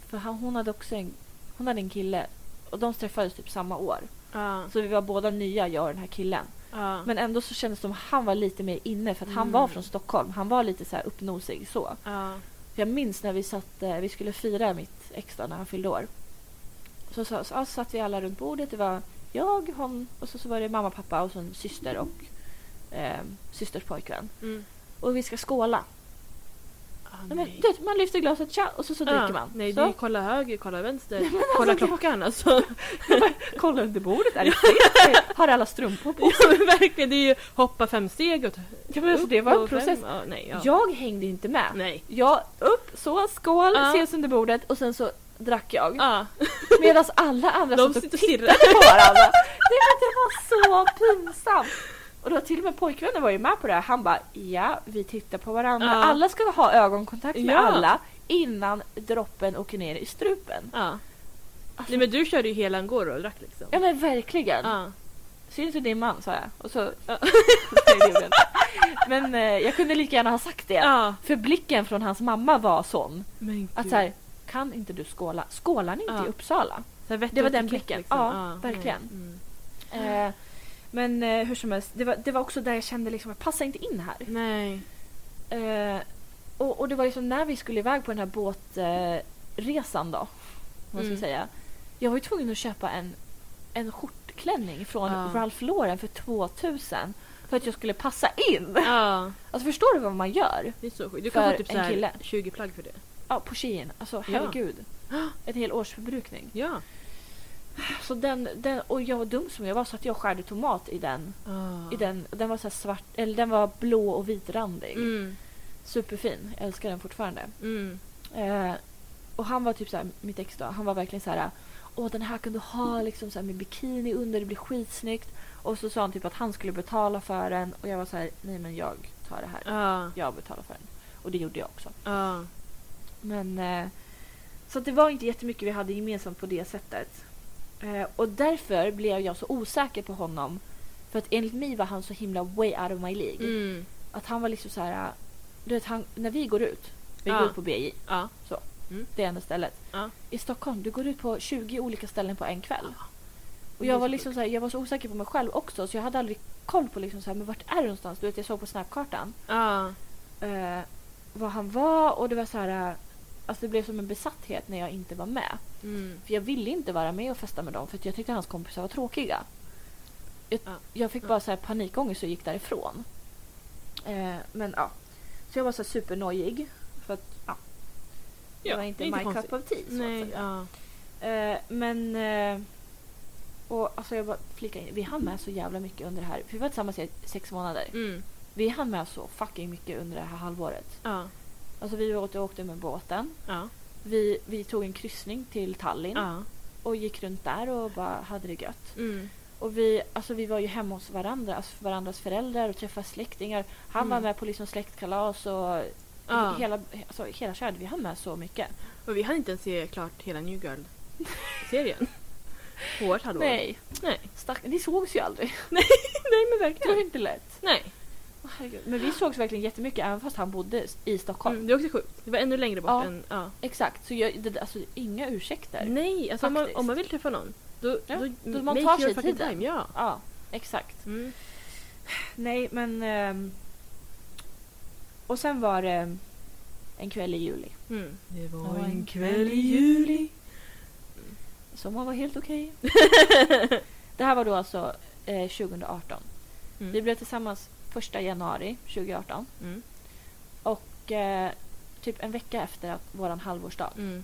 För han, hon hade också en, hon hade en kille. Och de träffades typ samma år. Ja. Så vi var båda nya, jag och den här killen. Ja. Men ändå så kändes det som att han var lite mer inne. För att han Mm. var från Stockholm. Han var lite så här uppnosig så. Ja. Jag minns när vi satt, eh, vi skulle fira mitt ex då, när han fyllde år. Så, så, så, så satt vi alla runt bordet. Det var jag, hon och så, så var det mamma, pappa och så en syster och eh, systers pojkvän. Mm. Och vi ska skåla. Ah, Nej. Men, du vet, man lyfter glaset tja, och så, så dricker man. Nej, så. det är kolla höger, kolla vänster, Nej, kolla alltså, det- klockan alltså. Kolla under bordet, är det fel? Har alla strumpor på? ja, men verkligen, det är ju hoppa fem steg och Ja, men alltså, det var en och fem- process. Ja, nej, ja. Jag hängde inte med. Nej. Jag upp, så, skål, Ja. ses under bordet och sen så drack jag. Ja. Medan alla andra satt och tittade på varandra. Det, var- det var så pinsamt. Och då till och med pojkvännen var ju med på det. Han bara ja, vi tittar på varandra. Ja. Alla ska ha ögonkontakt med Ja. alla innan droppen åker ner i strupen. Ja. Alltså, Nej men du körde ju hela Angora och drack liksom. Ja men verkligen. Ja. Syns du din man sa jag. Och så... Ja. Men eh, jag kunde lika gärna ha sagt det. Ja. För blicken från hans mamma var sån. Att gud. så här, kan inte du skåla? Skålar ni inte i Uppsala? Det var den blicken. liksom. Ja, verkligen. nej. Mm. Eh, men eh, hur som helst, det var, det var också där jag kände liksom att jag passar inte in här. Nej. Eh, och, och det var liksom när vi skulle iväg på den här båtresan resan då. Om man ska Mm. säga. Jag var ju tvungen att köpa en, en skjortklänning från Ja. Ralph Lauren för 2000 för att jag skulle passa in. Ja. Alltså förstår du vad man gör? Det är så sjukt. Du kan För få typ en så här kille. 20 plagg för det. Ja, på Shein. Alltså herregud. En hel års förbrukning. Ja. Så den, den, och jag var dum som jag var så att jag skärde tomat i den. Ah. I den, den var så svart, eller den var blå och vitrandig. Mm. Superfin. Jag älskar den fortfarande. Mm. Eh, och han var typ så här, mitt ex då, han var verkligen så här Åh den här kan du ha liksom så med bikini under, det blir skitsnyggt. Och så sa han typ att han skulle betala för den och jag var så här, nej men jag tar det här. Ja. Jag betalar för den. Och det gjorde jag också. Ja. Men eh, så det var inte jättemycket vi hade gemensamt på det sättet. Eh, och därför blev jag så osäker på honom. För att enligt mig var han så himla way out of my League. Mm. Att han var liksom så här, du vet han, när vi går ut, vi Ja. går ut på BJ, Ja. det enda stället. Ja. I Stockholm, du går ut på 20 olika ställen på en kväll. Och jag var liksom så här, jag var så osäker på mig själv också så jag hade aldrig koll på liksom så här, men vart är det någonstans? Du vet jag såg på snapkartan eh, var han var och det var så här, alltså det blev som en besatthet när jag inte var med. Mm. För jag ville inte vara med och festa med dem för att jag tyckte hans kompisar var tråkiga. Jag, Ja. jag fick bara så här panikångest och gick därifrån. Eh, men ja. Så jag var så här supernojig. För att ja. Det Ja, var inte inte my konstigt. cup of tea. Så att Nej. säga. Ja. Eh, men... Eh, och alltså jag bara in. Vi hann med så jävla mycket under det här. För vi var tillsammans i sex månader. Mm. Vi hann med så fucking mycket under det här halvåret. Ja. Alltså vi åkte, åkte med båten. Ja. Vi, vi tog en kryssning till Tallinn. Ja. Och gick runt där och bara hade det gött. Mm. Och vi, alltså vi var ju hemma hos varandra, alltså varandras föräldrar och träffade släktingar. Han var Mm. med på liksom släktkalas och Ja. hela, alltså hela köret. Vi hann med så mycket. Och vi hann inte ens se klart hela New Girl-serien. På vårt halvår. Nej, Nej. stack, ni sågs ju aldrig. Nej men Det var verkligen. inte lätt. Nej. Herregud. Men vi sågs verkligen jättemycket även fast han bodde i Stockholm. Mm, det är också sjukt. Det var ännu längre bort Ja. än... Ja. Exakt, så jag, det, alltså inga ursäkter. Nej, alltså om man, om man vill träffa någon. Då, Ja, då, då man tar sig tiden. time. Ja. Ja, exakt. Mm. Nej, men... ehm, och sen var det en kväll i juli. Mm. Det var en kväll i juli. Sommaren var helt okej. det här var då alltså eh, 2018. Mm. Vi blev tillsammans första januari 2018. Mm. Och eh, typ en vecka efter att våran halvårsdag. Mm.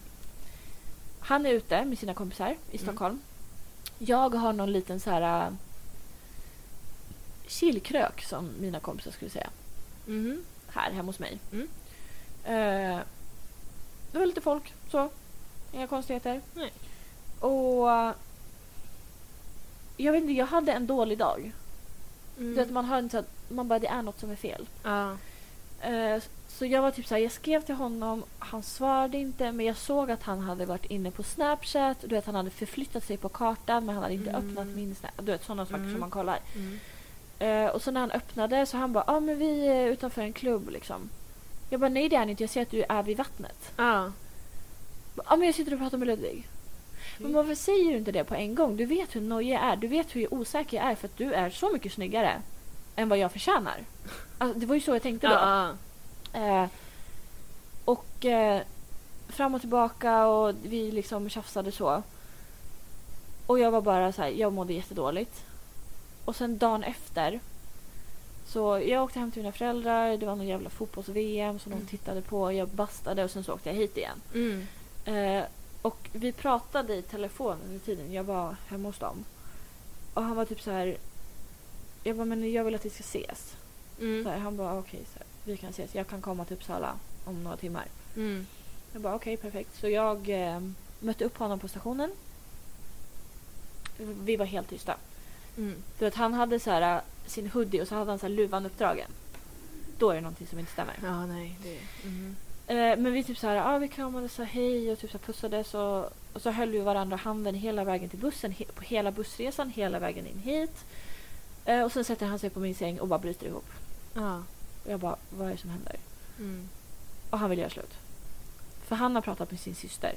Han är ute med sina kompisar i Mm. Stockholm. Jag har någon liten så här äh, chillkrök som mina kompisar skulle säga. Mhm. Här hemma hos mig. Mm. Eh, det var lite folk så. Inga konstigheter. Nej. Och jag vet inte, jag hade en dålig dag. Mm. Du vet, man har inte så att man bara det är något som är fel. Ja. Eh, Så jag var typ så här, jag skrev till honom, han svarade inte men jag såg att han hade varit inne på Snapchat. Du vet han hade förflyttat sig på kartan men han hade inte Mm. öppnat min Snap. Du vet sådana saker Mm. som man kollar. Mm. Eh, och så när han öppnade så han bara, ja ah, men vi är utanför en klubb liksom. Jag bara, nej det är ni inte, jag ser att du är vid vattnet. Ja. Ja ah, men jag sitter och pratar med Ludvig. Men varför säger du inte det på en gång? Du vet hur nojig jag är, du vet hur osäker jag är för att du är så mycket snyggare än vad jag förtjänar. Alltså, det var ju så jag tänkte då. Ja. Eh, och eh, fram och tillbaka och vi liksom tjafsade så. Och jag var bara så här, jag mådde jättedåligt. Och sen dagen efter så jag åkte hem till mina föräldrar, det var någon jävla fotbolls-VM som Mm. de tittade på, jag bastade och sen så åkte jag hit igen. Mm. Eh, och vi pratade i telefon under tiden jag var hemma hos dem. Och han var typ så här. Jag bara, men jag vill att vi ska ses. Så Mm. här, han bara, okej, så här, vi kan ses. Jag kan komma till Uppsala om några timmar. Mm. Jag bara, okej, perfekt. Så jag eh, mötte upp honom på stationen. Vi var helt tysta. Mm. Du vet, han hade så här, äh, sin hoodie och så hade han så här luvan uppdragen. Då är det någonting som inte stämmer. Ja, nej. Det... Mm. Eh, men vi typ så här, ah, vi kramades och hej och typ så här pussades och, och så höll vi varandra handen hela vägen till bussen, he, på hela bussresan, hela vägen in hit. Eh, och sen sätter han sig på min säng och bara bryter ihop. Ja. Och jag bara, vad är det som händer? Mm. Och han vill göra slut. För han har pratat med sin syster.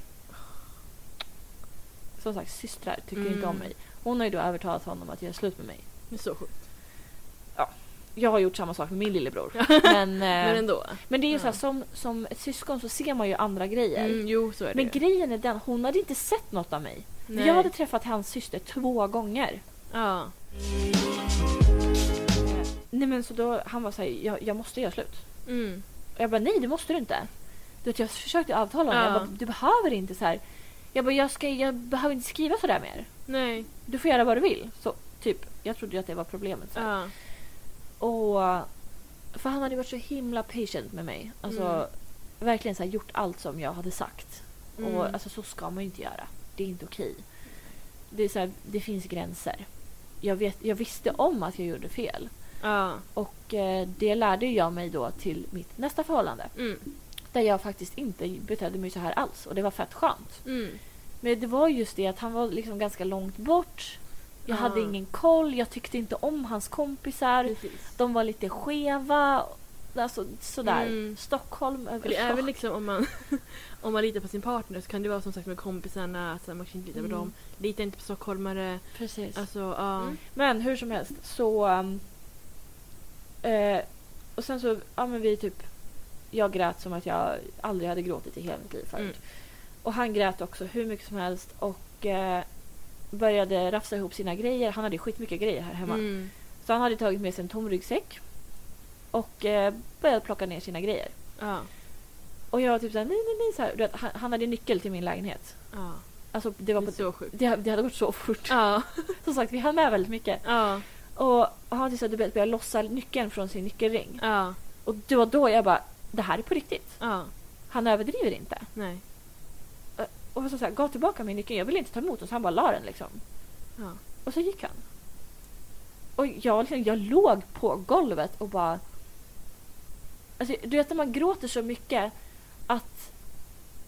Som sagt, systrar tycker Mm. inte om mig. Hon har ju då övertalat honom att göra slut med mig. Det är så sjukt. Jag har gjort samma sak med min lillebror. men, eh, Men ändå. men det är ju Ja. så här, som, som ett syskon så ser man ju andra grejer. Mm, jo, så är det Men grejen är den, hon hade inte sett något av mig. Nej. Jag hade träffat hans syster två gånger. Ja. Nej men så då, han var såhär, jag, jag måste göra slut. Mm. Och jag bara, nej det måste du inte. Du vet, jag försökte avtala honom, Ja. jag bara, du behöver inte så här. Jag bara, jag, ska, jag behöver inte skriva sådär mer. Nej. Du får göra vad du vill. Så typ, jag trodde ju att det var problemet. Så. Ja. Och, för han hade varit så himla patient med mig. Alltså, Mm. verkligen så här, gjort allt som jag hade sagt. Mm. Och alltså, så ska man ju inte göra. Det är inte okej. Det, är så här, det finns gränser. Jag, vet, jag visste om att jag gjorde fel. Ja. Och eh, det lärde jag mig då till mitt nästa förhållande. Mm. Där jag faktiskt inte betedde mig så här alls. Och det var fett skönt. Mm. Men det var just det att han var liksom ganska långt bort. Jag Ah. hade ingen koll. Jag tyckte inte om hans kompisar. Precis. De var lite skeva. Alltså sådär. Mm. Stockholm det är väl liksom om man, om man litar på sin partner så kan det vara som sagt med kompisarna, att man kanske inte litar på Mm. dem. Litar inte på stockholmare. Precis. Alltså, ja. Mm. Men hur som helst så... um, eh, och sen så, ja men vi typ... Jag grät som att jag aldrig hade gråtit i hela mitt liv förut. Mm. Och han grät också hur mycket som helst och eh, började rafsa ihop sina grejer. Han hade skitmycket grejer här hemma. Mm. Så han hade tagit med sig en tom ryggsäck och eh, började plocka ner sina grejer. Ja. Och jag var typ såhär, nej nej nej. Så här, vet, han, han hade nyckel till min lägenhet. Ja. Alltså det var Det på, det, det hade gått så fort. Ja. Som sagt, vi hann med väldigt mycket. Ja. Och, han typ så här, du vet, började lossa nyckeln från sin nyckelring. Ja. Och det var då jag bara, det här är på riktigt. Ja. Han överdriver inte. Nej. Och så så här, gav tillbaka min nyckel. Jag ville inte ta emot den så han bara la den liksom. Ja. Och så gick han. Och jag, liksom, jag låg på golvet och bara... Alltså, du vet när man gråter så mycket att...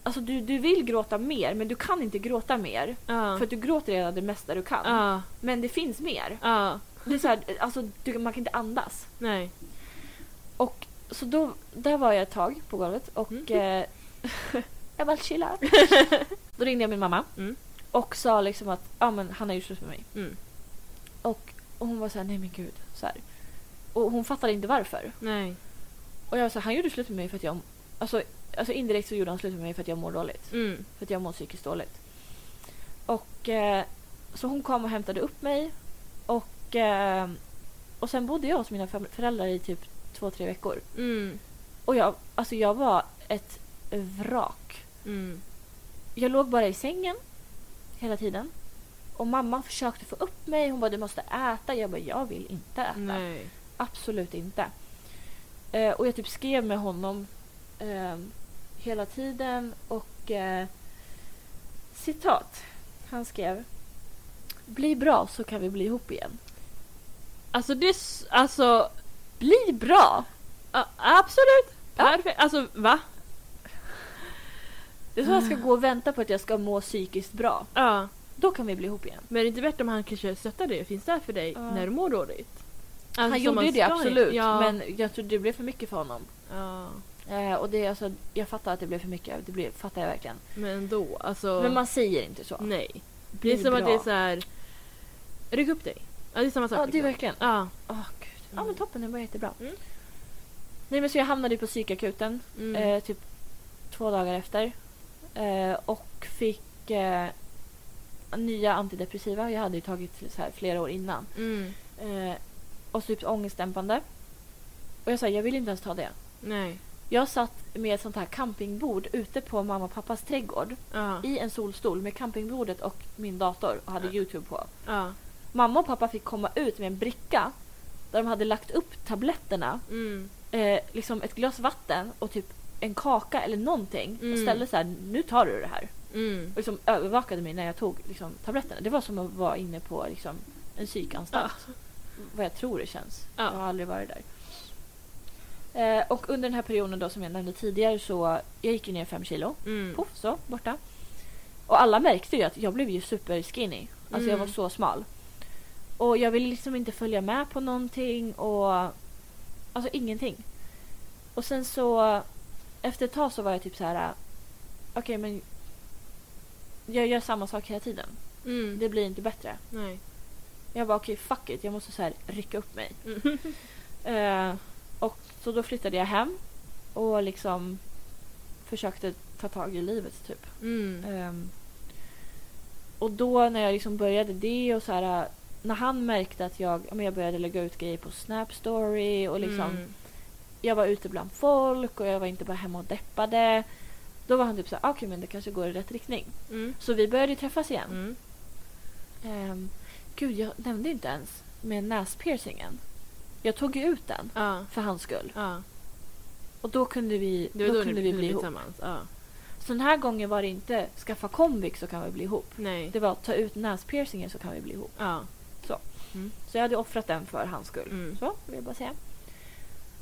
Alltså du, du vill gråta mer men du kan inte gråta mer. Ja. För att du gråter redan det mesta du kan. Ja. Men det finns mer. Det är så här, alltså, du, man kan inte andas. Nej. Och så då, där var jag ett tag på golvet och Mm. eh, jag bara chilla. då ringde jag min mamma Mm. och sa liksom att ja, men han har gjort slut med mig. Mm. Och, och hon var så här, nej men gud. Så här. Och hon fattade inte varför. Nej. Och jag var så här, han gjorde slut med mig för att jag... Alltså, alltså indirekt så gjorde han slut med mig för att jag mår dåligt. Mm. För att jag mår psykiskt dåligt. Och eh, så hon kom och hämtade upp mig. Och, eh, och sen bodde jag hos mina fam- föräldrar i typ två, tre veckor. Mm. Och jag, alltså jag var ett vrak. Mm. Jag låg bara i sängen hela tiden. Och mamma försökte få upp mig. Hon bara du måste äta. Jag bara jag vill inte äta. Nej. Absolut inte. Eh, och jag typ skrev med honom eh, hela tiden och eh, citat. Han skrev Bli bra så kan vi bli ihop igen. Alltså det... Alltså... Bli bra! ja, absolut. Ja. Perfekt. Alltså va? Det är så jag ska gå och vänta på att jag ska må psykiskt bra. Ja. Då kan vi bli ihop igen. Men är det inte bättre om han kanske stöttar dig och finns där för dig Ja. när du mår dåligt? Alltså, Han som gjorde man ju det ska absolut. Ja. Men jag tror det blev för mycket för honom. Ja. Eh, och det, är alltså, jag fattar att det blev för mycket. Det blev, fattar jag verkligen. Men ändå. Alltså... Men man säger inte så. Nej. Det är som att det är så här... Ryck upp dig. Ja, det är samma sak. Ja, det är liksom. verkligen. Ja. Åh gud. Ja men toppen, det var jättebra. Mm. Nej men så jag hamnade ju på psykakuten Mm. eh, typ två dagar efter. Eh, och fick eh, nya antidepressiva. Jag hade ju tagit så här flera år innan. Mm. Eh, och så typ ångestdämpande. Och jag sa jag vill inte ens ta det. Nej. Jag satt med ett sånt här campingbord ute på mamma och pappas trädgård Ja. i en solstol med campingbordet och min dator och hade Ja. Youtube på. Ja. Mamma och pappa fick komma ut med en bricka där de hade lagt upp tabletterna, Mm. eh, liksom ett glas vatten och typ en kaka eller någonting och Mm. ställde så här, nu tar du det här. Mm. Och liksom övervakade mig när jag tog liksom, tabletterna. Det var som att vara inne på liksom, en psykanstalt. Vad jag tror det känns. Ja. Jag har aldrig varit där. Eh, och under den här perioden då som jag nämnde tidigare så jag gick ju ner fem kilo. Mm. Poff så, borta. Och alla märkte ju att jag blev ju super skinny. Alltså jag Mm. var så smal. Och jag ville liksom inte följa med på någonting och alltså ingenting. Och sen så efter ett tag så var jag typ så här okej men jag gör samma sak hela tiden. Mm. Det blir inte bättre. Nej. Jag bara okej fuck it, jag måste så här rycka upp mig. Mm. Eh, och så då flyttade jag hem och liksom försökte ta tag i livet typ. Mm. Ehm, och då när jag liksom började det och så här när han märkte att jag, jag började lägga ut grejer på Snap Story och liksom Mm. Jag var ute bland folk och jag var inte bara hemma och deppade. Då var han typ så här, okej men det kanske går i rätt riktning. Mm. Så vi började träffas igen. Mm. Ehm, gud, jag nämnde inte ens med näspiercingen. Jag tog ju ut den Ja. för hans skull. Ja. Och då kunde vi, då då, kunde vi bli ihop. tillsammans. Ja. Så den här gången var det inte skaffa komvik så kan vi bli ihop. Nej. Det var ta ut näspiercingen så kan vi bli ihop. Ja. Så jag hade offrat den för hans skull. Mm. Så vill jag bara säga.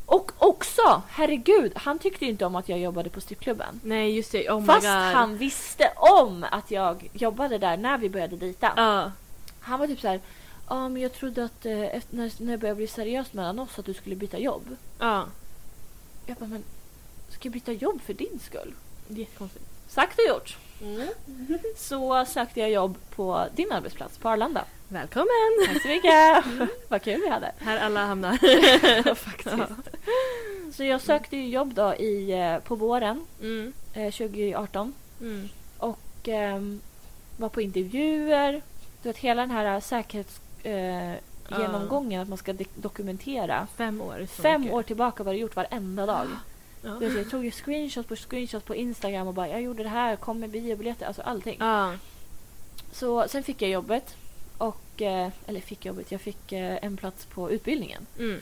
Och också, herregud, han tyckte ju inte om att jag jobbade på strippklubben. Nej just det, oh my Fast god. han visste om att jag jobbade där när vi började dejta. Ja. Han var typ så här, ja men jag trodde att eh, efter, när, när det började bli seriöst mellan oss att du skulle byta jobb. Ja. Jag bara, men ska jag byta jobb för din skull? Jättekonstigt. Sagt och gjort. Så sökte jag jobb på din arbetsplats på Arlanda. Välkommen! Tack så mycket! Vad kul vi hade. Här alla hamnar. Faktiskt. Så jag sökte ju jobb då i, eh, på våren Mm. eh, 2018 Mm. och ehm, var på intervjuer. Du vet hela den här säkerhetsgenomgången, eh, Ja. genomgången, att man ska dokumentera. Fem år. Fem mycket. år tillbaka var det gjort varenda dag. Ja. Vet, jag tog ju screenshots på screenshots på Instagram och bara jag gjorde det här, kom med biobiljetter, alltså allting. Ja. Så sen fick jag jobbet. Och, eh, eller fick jobbet, jag fick eh, en plats på utbildningen. Mm.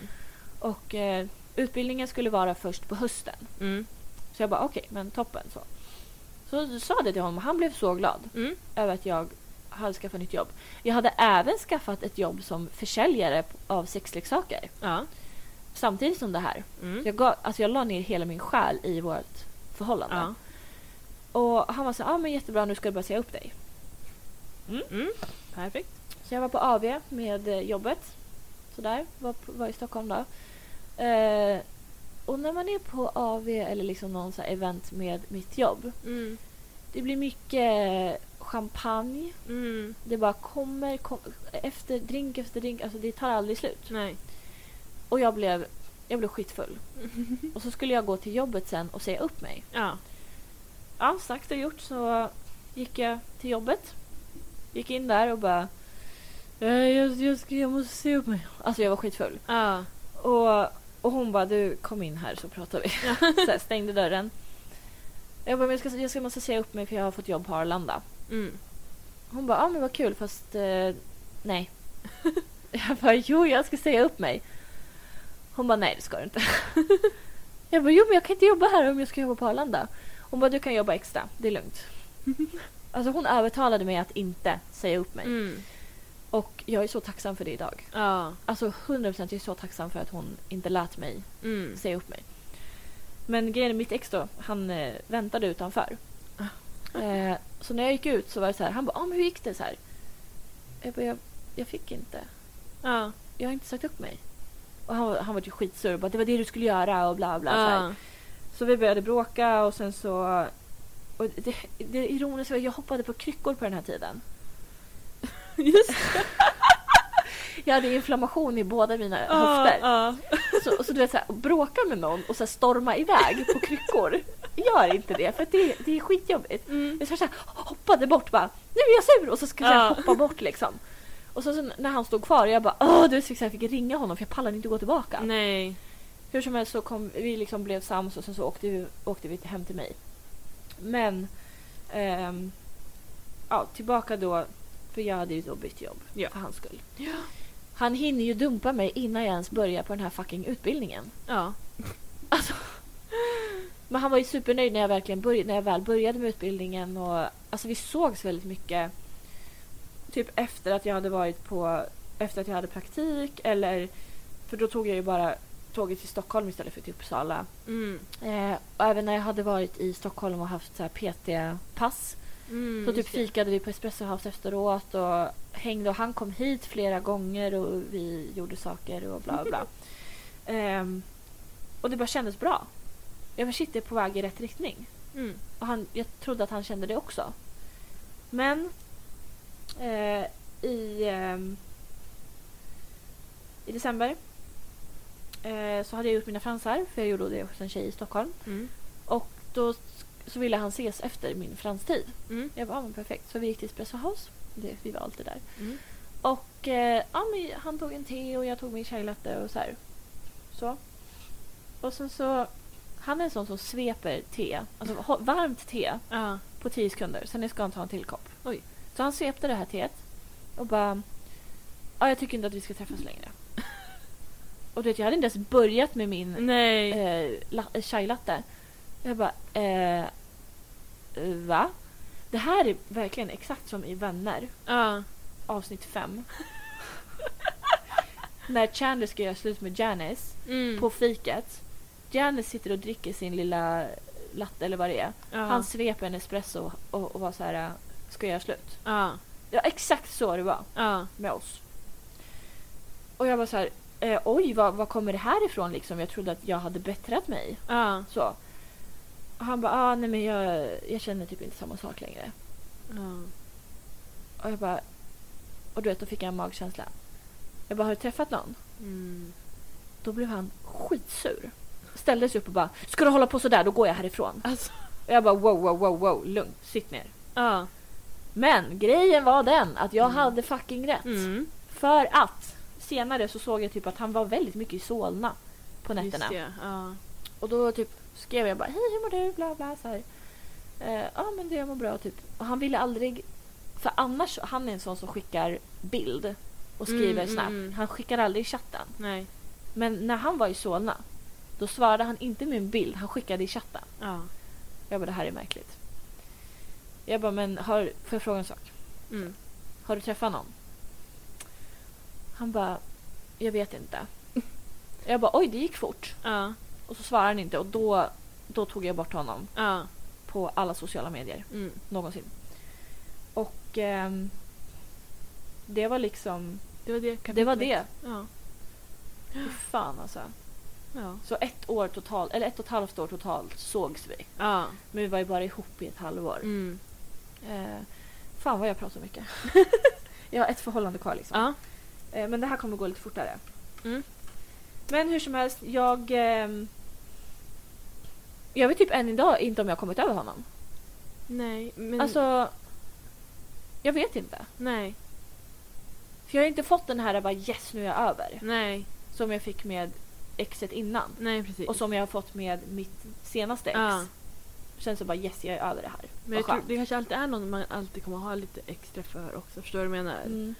Och eh, utbildningen skulle vara först på hösten. Mm. Så jag bara okej, men toppen så. Så sa det till honom och han blev så glad Mm. över att jag hade skaffat nytt jobb. Jag hade även skaffat ett jobb som försäljare av sexleksaker. Ja. Samtidigt som det här. Mm. Jag, gav, alltså jag la ner hela min själ i vårt förhållande. Ja. Och han var så ja ah, men jättebra nu ska du bara säga upp dig. Mm. Perfekt. Så jag var på AV med eh, jobbet. Sådär, var, var i Stockholm då. Eh, och när man är på AV eller liksom någon så här event med mitt jobb. Mm. Det blir mycket champagne. Mm. Det bara kommer, kom, efter drink efter drink. Alltså det tar aldrig slut. Nej. Och jag blev, jag blev skitfull. Och så skulle jag gå till jobbet sen och säga upp mig. Ja. Ja, sagt och gjort så gick jag till jobbet. Gick in där och bara... "Eh, Jag, jag, ska, jag måste se upp mig. Alltså jag var skitfull. Ja. Och, och hon bara, du kom in här så pratar vi. så här, stängde dörren. Jag bara, jag, ska, jag ska, måste säga upp mig för jag har fått jobb på Arlanda. Mm. Hon bara, ja men vad kul fast eh, nej. jag bara, jo jag ska säga upp mig. Hon bara, nej det ska du inte. jag bara, jo men jag kan inte jobba här om jag ska jobba på Arlanda. Hon bara, du kan jobba extra, det är lugnt. alltså hon övertalade mig att inte säga upp mig. Mm. Och jag är så tacksam för det idag. Ja. Alltså 100% jag är så tacksam för att hon inte lät mig Mm. säga upp mig. Men grejen är mitt ex då, han eh, väntade utanför. Eh, så när jag gick ut så var det så här, han bara, ah, men hur gick det? Så här. Jag bara, jag, jag fick inte. Ja. Jag har inte sagt upp mig. Och han, var- han var ju skitsur och bara, det var det du skulle göra och bla bla. Så, här. Så vi började bråka och sen så... Och det, det ironiska var att jag hoppade på kryckor på den här tiden. Just Jag hade inflammation i båda mina Ja, höfter. ja. Så, så du vet, så här, bråka med någon och så här, storma iväg på kryckor. Gör inte det, för det, det är skitjobbigt. Mm. Jag så här, hoppade bort bara, nu är jag sur! Och så ska jag Ja. hoppa bort liksom. Och så när han stod kvar, jag bara, åh, du så jag fick ringa honom för jag pallade inte gå tillbaka. Nej. Hur som helst så kom vi liksom blev sams och sen så åkte vi, åkte vi hem till mig. Men, ehm, ja, tillbaka då, för jag hade ju då bytt jobb Ja. för hans skull. Han hinner ju dumpa mig innan jag ens börjar på den här fucking utbildningen. Ja. Alltså. Men han var ju supernöjd när jag, verkligen började, när jag väl började med utbildningen. Och, alltså vi sågs väldigt mycket. Typ efter att jag hade varit på efter att jag hade praktik eller för då tog jag ju bara tåget till Stockholm istället för till Uppsala. Mm. Eh, och även när jag hade varit i Stockholm och haft så PT-pass Mm, så typ fikade vi på Espresso House efteråt och hängde och han kom hit flera gånger och vi gjorde saker och bla bla. Ehm, och det bara kändes bra. Jag var shit, det är på väg i rätt riktning. Mm. Och han, jag trodde att han kände det också. Men eh, i, ehm, i december eh, så hade jag gjort mina fransar för jag gjorde det hos en tjej i Stockholm. Mm. Och då så ville han ses efter min franstid. Mm. Jag ja, men perfekt. Så vi gick till Espresso House. Det, vi var alltid där. Mm. Och eh, ja, men han tog en te och jag tog min chai latte och så här. Så. Och sen så... Han är en sån som sveper te, alltså varmt te, Ja. på 10 sekunder. Sen ska han ta en till kopp. Oj. Så han svepte det här teet och bara... Ja, jag tycker inte att vi ska träffas längre. och du vet, jag hade inte ens börjat med min Nej. eh, la- eh, chai latte. Jag bara, eh, va? Det här är verkligen exakt som i Vänner, Ja. avsnitt 5. När Chandler ska göra slut med Janice Mm. på fiket. Janice sitter och dricker sin lilla latte eller vad det är. ja. Han sveper en espresso och, och var så här, ska göra slut? Ja. Ja, exakt så det var Ja. med oss. Och jag var så här, eh, oj, vad, vad kommer det här ifrån liksom? Jag trodde att jag hade bättrat mig. Ja. Så. Och han bara, ah, nej men jag, jag känner typ inte samma sak längre. Ja. Och jag bara, och du vet, då fick jag en magkänsla. Jag bara, har du träffat någon? Mm. Då blev han skitsur. Ställde sig upp och bara, ska du hålla på sådär, då går jag härifrån. Alltså. Och jag bara, wow, wow, wow, wow, lugn, sitt ner. Ja. Men grejen var den att jag Mm. hade fucking rätt. Mm. För att senare så såg jag typ att han var väldigt mycket i Solna på Just nätterna. det. Ja. Och då typ skrev jag bara hej hur mår du? Bla bla så här. Eh, Ja men det jag mår bra typ. Och han ville aldrig för annars han är en sån som skickar bild och skriver Mm, snabbt. mm, mm. Han skickar aldrig i chatten. Nej. Men när han var i Solna då svarade han inte med en bild, han skickade i chatten. Ja. Jag bara det här är märkligt. Jag bara men har, får jag fråga en sak? Mm. Har du träffat någon? Han bara jag vet inte. Jag bara oj det gick fort. Ja. Och så svarade han inte och då, då tog jag bort honom Ja. på alla sociala medier Mm. någonsin. Och ehm, det var liksom, Det var det det var kapitlet. det. Ja. Fy fan alltså. Ja. Så ett år totalt, eller ett och ett halvt år totalt sågs vi. Ja. Men vi var ju bara ihop i ett halvår. Mm. Eh, fan vad jag pratar mycket. jag har ett förhållande kvar liksom. Ja. Eh, men det här kommer gå lite fortare. Mm. Men hur som helst, jag... ehm, jag vet typ än idag inte om jag har kommit över honom. Nej. Men... Alltså... Jag vet inte. Nej. För jag har inte fått den här bara yes nu är jag över. Nej. Som jag fick med exet innan. Nej precis. Och som jag har fått med mitt senaste ex. Ja. Känns det bara yes jag är över det här. Men jag tror det kanske alltid är någon man alltid kommer ha lite extra för också. Förstår du vad jag menar? Mm.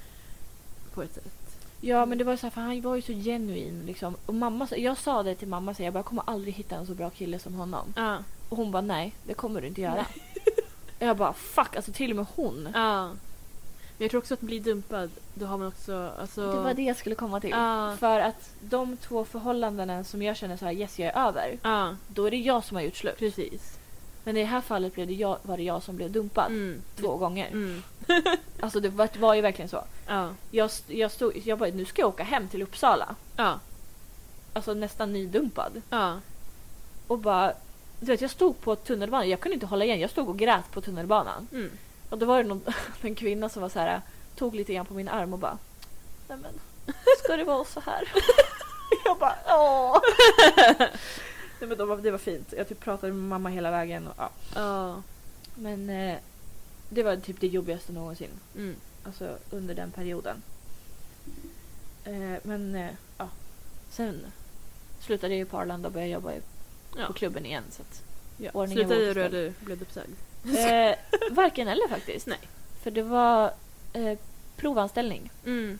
På ett sätt. Ja men det var så här, för han var ju så genuin liksom. Och mamma, jag sa det till mamma, så jag bara jag kommer aldrig hitta en så bra kille som honom. Ja. Och hon bara nej, det kommer du inte göra. jag bara fuck, alltså till och med hon. Ja. Men jag tror också att bli dumpad, då har man också... Alltså... Det var det jag skulle komma till. Ja. För att de två förhållandena som jag känner så här yes jag är över. Då är det jag som har gjort slut. precis. Men i det här fallet blev det jag, var det jag som blev dumpad. Mm. Två gånger. Mm. Alltså det var, var ju verkligen så. Ja. Jag, jag, stod, jag bara, nu ska jag åka hem till Uppsala. Ja. Alltså nästan nydumpad. Ja. Och bara, du vet jag stod på tunnelbanan, jag kunde inte hålla igen. Jag stod och grät på tunnelbanan. Mm. Och då var det någon, en kvinna som var så här, tog lite grann på min arm och bara, nej men, ska det vara så här? jag bara, åh. Nej men då var, det var fint. Jag typ pratade med mamma hela vägen. Och, ja. Ja. Men eh, det var typ det jobbigaste någonsin. Mm. Alltså under den perioden. Eh, men eh, ja, sen slutade jag ju på Arlanda och började jobba i- Ja. på klubben igen. Så att, ja. Ordningen Slutade var du då återställd. du blev uppsagd? eh, varken eller faktiskt. Nej. För det var eh, provanställning. Mm.